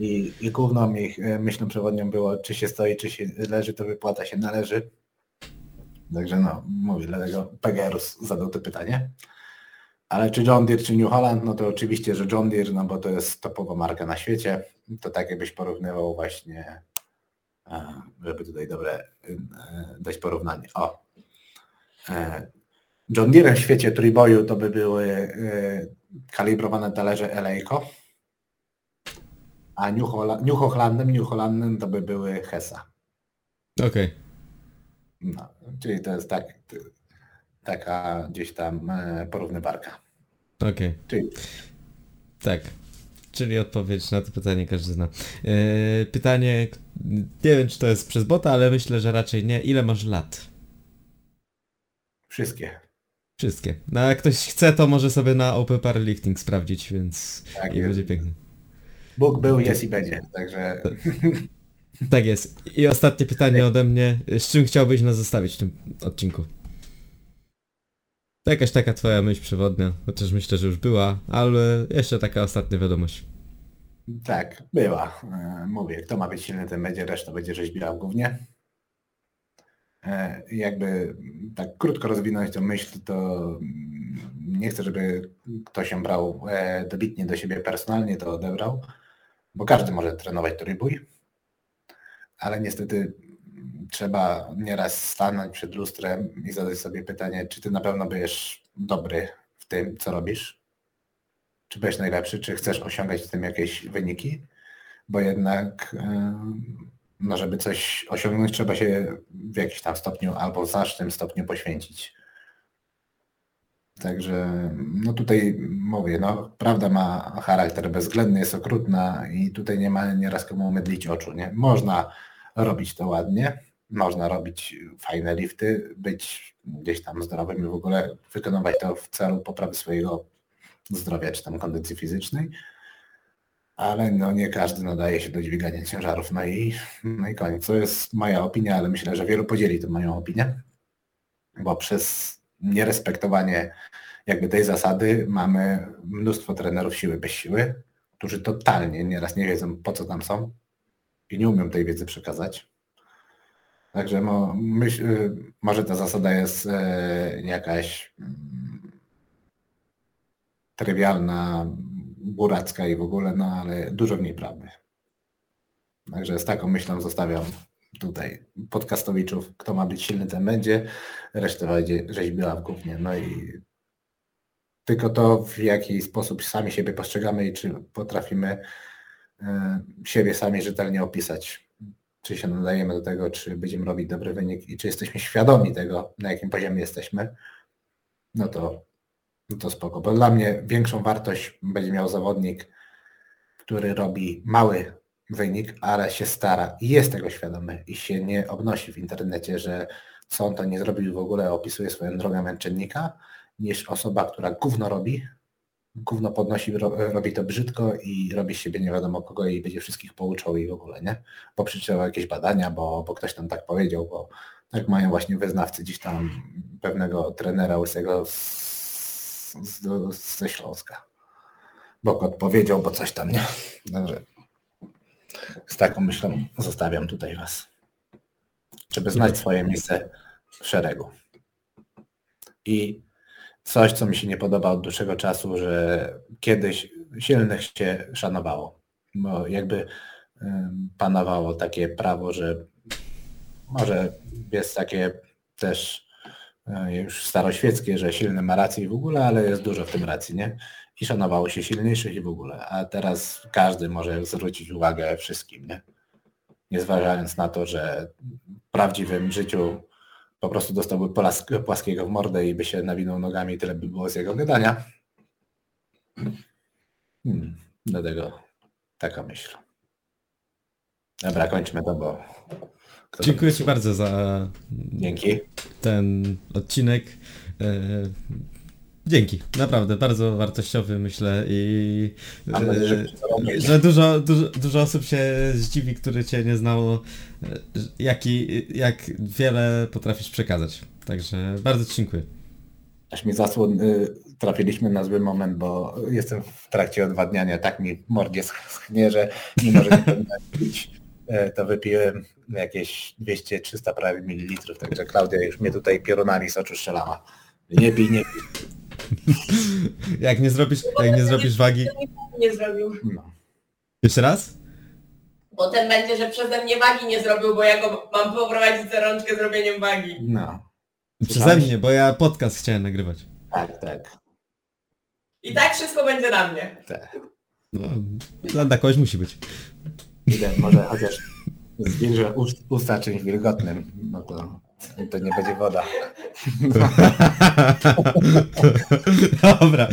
I, I główną ich e, myślą przewodnią było, czy się stoi, czy się leży, to wypłata się należy. Także no, mówię, dlatego Pegerus zadał to pytanie. Ale czy John Deere, czy New Holland, no to oczywiście, że John Deere, no bo to jest topowa marka na świecie. To tak jakbyś porównywał właśnie, e, żeby tutaj dobre e, dać porównanie. O. John Deere w świecie trójboju to by były kalibrowane talerze Eleiko, a New, Hola- New New to by były Hesa. Okej. No, czyli to jest tak, taka gdzieś tam e, porównywarka. Okej. Czyli Tak. Czyli odpowiedź na to pytanie każdy zna. Yy, pytanie, nie wiem czy to jest przez bota, ale myślę, że raczej nie. Ile masz lat? wszystkie. Wszystkie. No jak ktoś chce, to może sobie na Open Powerlifting sprawdzić, więc Tak będzie pięknie. Bóg był, jest i będzie. Także Tak jest. I ostatnie pytanie ode mnie. Z czym chciałbyś nas zostawić w tym odcinku? To jakaś taka twoja myśl przewodnia, chociaż myślę, że już była, ale jeszcze taka ostatnia wiadomość. tak, była. E, Mówię, kto ma być silny, ten będzie, reszta będzie rzeźbiła w gównie. E, Jakby tak krótko rozwinąć tę myśl, to nie chcę, żeby ktoś się brał e, dobitnie do siebie personalnie, to odebrał, bo każdy może trenować trójbój, ale niestety trzeba nieraz stanąć przed lustrem i zadać sobie pytanie, czy ty na pewno będziesz dobry w tym, co robisz, czy będziesz najlepszy, czy chcesz osiągać w tym jakieś wyniki, bo jednak em, no żeby coś osiągnąć, trzeba się w jakimś tam stopniu albo w znacznym stopniu poświęcić. Także no tutaj mówię, no prawda ma charakter bezwzględny, jest okrutna i tutaj nie ma nieraz komu mydlić oczu, nie? Można robić to ładnie, można robić fajne lifty, być gdzieś tam zdrowym i w ogóle wykonywać to w celu poprawy swojego zdrowia czy tam kondycji fizycznej, ale no nie każdy nadaje się do dźwigania ciężarów. No i, no i koniec. To jest moja opinia, ale myślę, że wielu podzieli tę moją opinię, bo przez nierespektowanie jakby tej zasady mamy mnóstwo trenerów siły bez siły, którzy totalnie nieraz nie wiedzą po co tam są i nie umią tej wiedzy przekazać. Także mo, myśl, może ta zasada jest e, jakaś mm, trywialna, buracka i w ogóle, no ale dużo w niej prawdy. Także z taką myślą zostawiam tutaj podcastowiczów, kto ma być silny, ten będzie, resztę będzie rzeźbiła w gównie. No i tylko to, w jaki sposób sami siebie postrzegamy i czy potrafimy e, siebie sami rzetelnie opisać, czy się nadajemy do tego, czy będziemy robić dobry wynik i czy jesteśmy świadomi tego, na jakim poziomie jesteśmy, no to, no to spoko. Bo dla mnie większą wartość będzie miał zawodnik, który robi mały wynik, ale się stara i jest tego świadomy i się nie obnosi w internecie, że co on to nie zrobił w ogóle opisuje swoją drogę męczennika, niż osoba, która gówno robi, gówno podnosi, robi to brzydko i robi z siebie nie wiadomo kogo i będzie wszystkich pouczał i w ogóle, nie? Bo przeczytał jakieś badania, bo, bo ktoś tam tak powiedział, bo tak mają właśnie wyznawcy gdzieś tam pewnego trenera łysego z, z, ze Śląska. Bo kot powiedział, bo coś tam, nie? Dobrze. Z taką myślą zostawiam tutaj Was. Żeby znać swoje miejsce w szeregu. I coś, co mi się nie podoba od dłuższego czasu, że kiedyś silnych się szanowało. Bo jakby panowało takie prawo, że może jest takie też już staroświeckie, że silny ma rację i w ogóle, ale jest dużo w tym racji, nie? I szanowało się silniejszych i w ogóle. A teraz każdy może zwrócić uwagę wszystkim, nie? Nie zważając na to, że w prawdziwym życiu po prostu dostałby płaskiego w mordę i by się nawinął nogami i tyle by było z jego gadania. Hmm, dlatego taka myśl. Dobra, kończmy to, bo... Dziękuję Ci bardzo za Dzięki. ten odcinek. E, dzięki, naprawdę, bardzo wartościowy myślę i że, e, że dużo, dużo, dużo osób się zdziwi, które Cię nie znało, e, jaki, jak wiele potrafisz przekazać. Także bardzo Ci dziękuję. Aż mi zasłon y, trafiliśmy na zły moment, bo jestem w trakcie odwadniania, tak mi mordzie schnie, że mimo, że nie pić, to wypiłem jakieś 200-300 prawie mililitrów, także Klaudia już mnie tutaj piorunami z oczu strzelała. Nie pij, nie pij. jak nie zrobisz, jak nie zrobisz wagi... Nie zrobił. No. Jeszcze raz? Potem będzie, że przeze mnie wagi nie zrobił, bo ja go mam poprowadzić za rączkę zrobieniem wagi. no. Przeze mnie, bo ja podcast chciałem nagrywać. Tak, tak. I tak wszystko będzie na mnie. tak. No, dla dla kogoś musi być. Idę, może chociaż zwilżę ust- usta czymś wilgotnym, no to, to nie będzie woda. Dobra.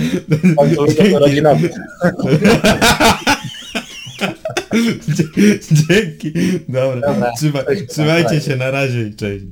Dzięki. Dzięki. Dobra. Dobra. Trzyma, trzymajcie się, na razie i cześć.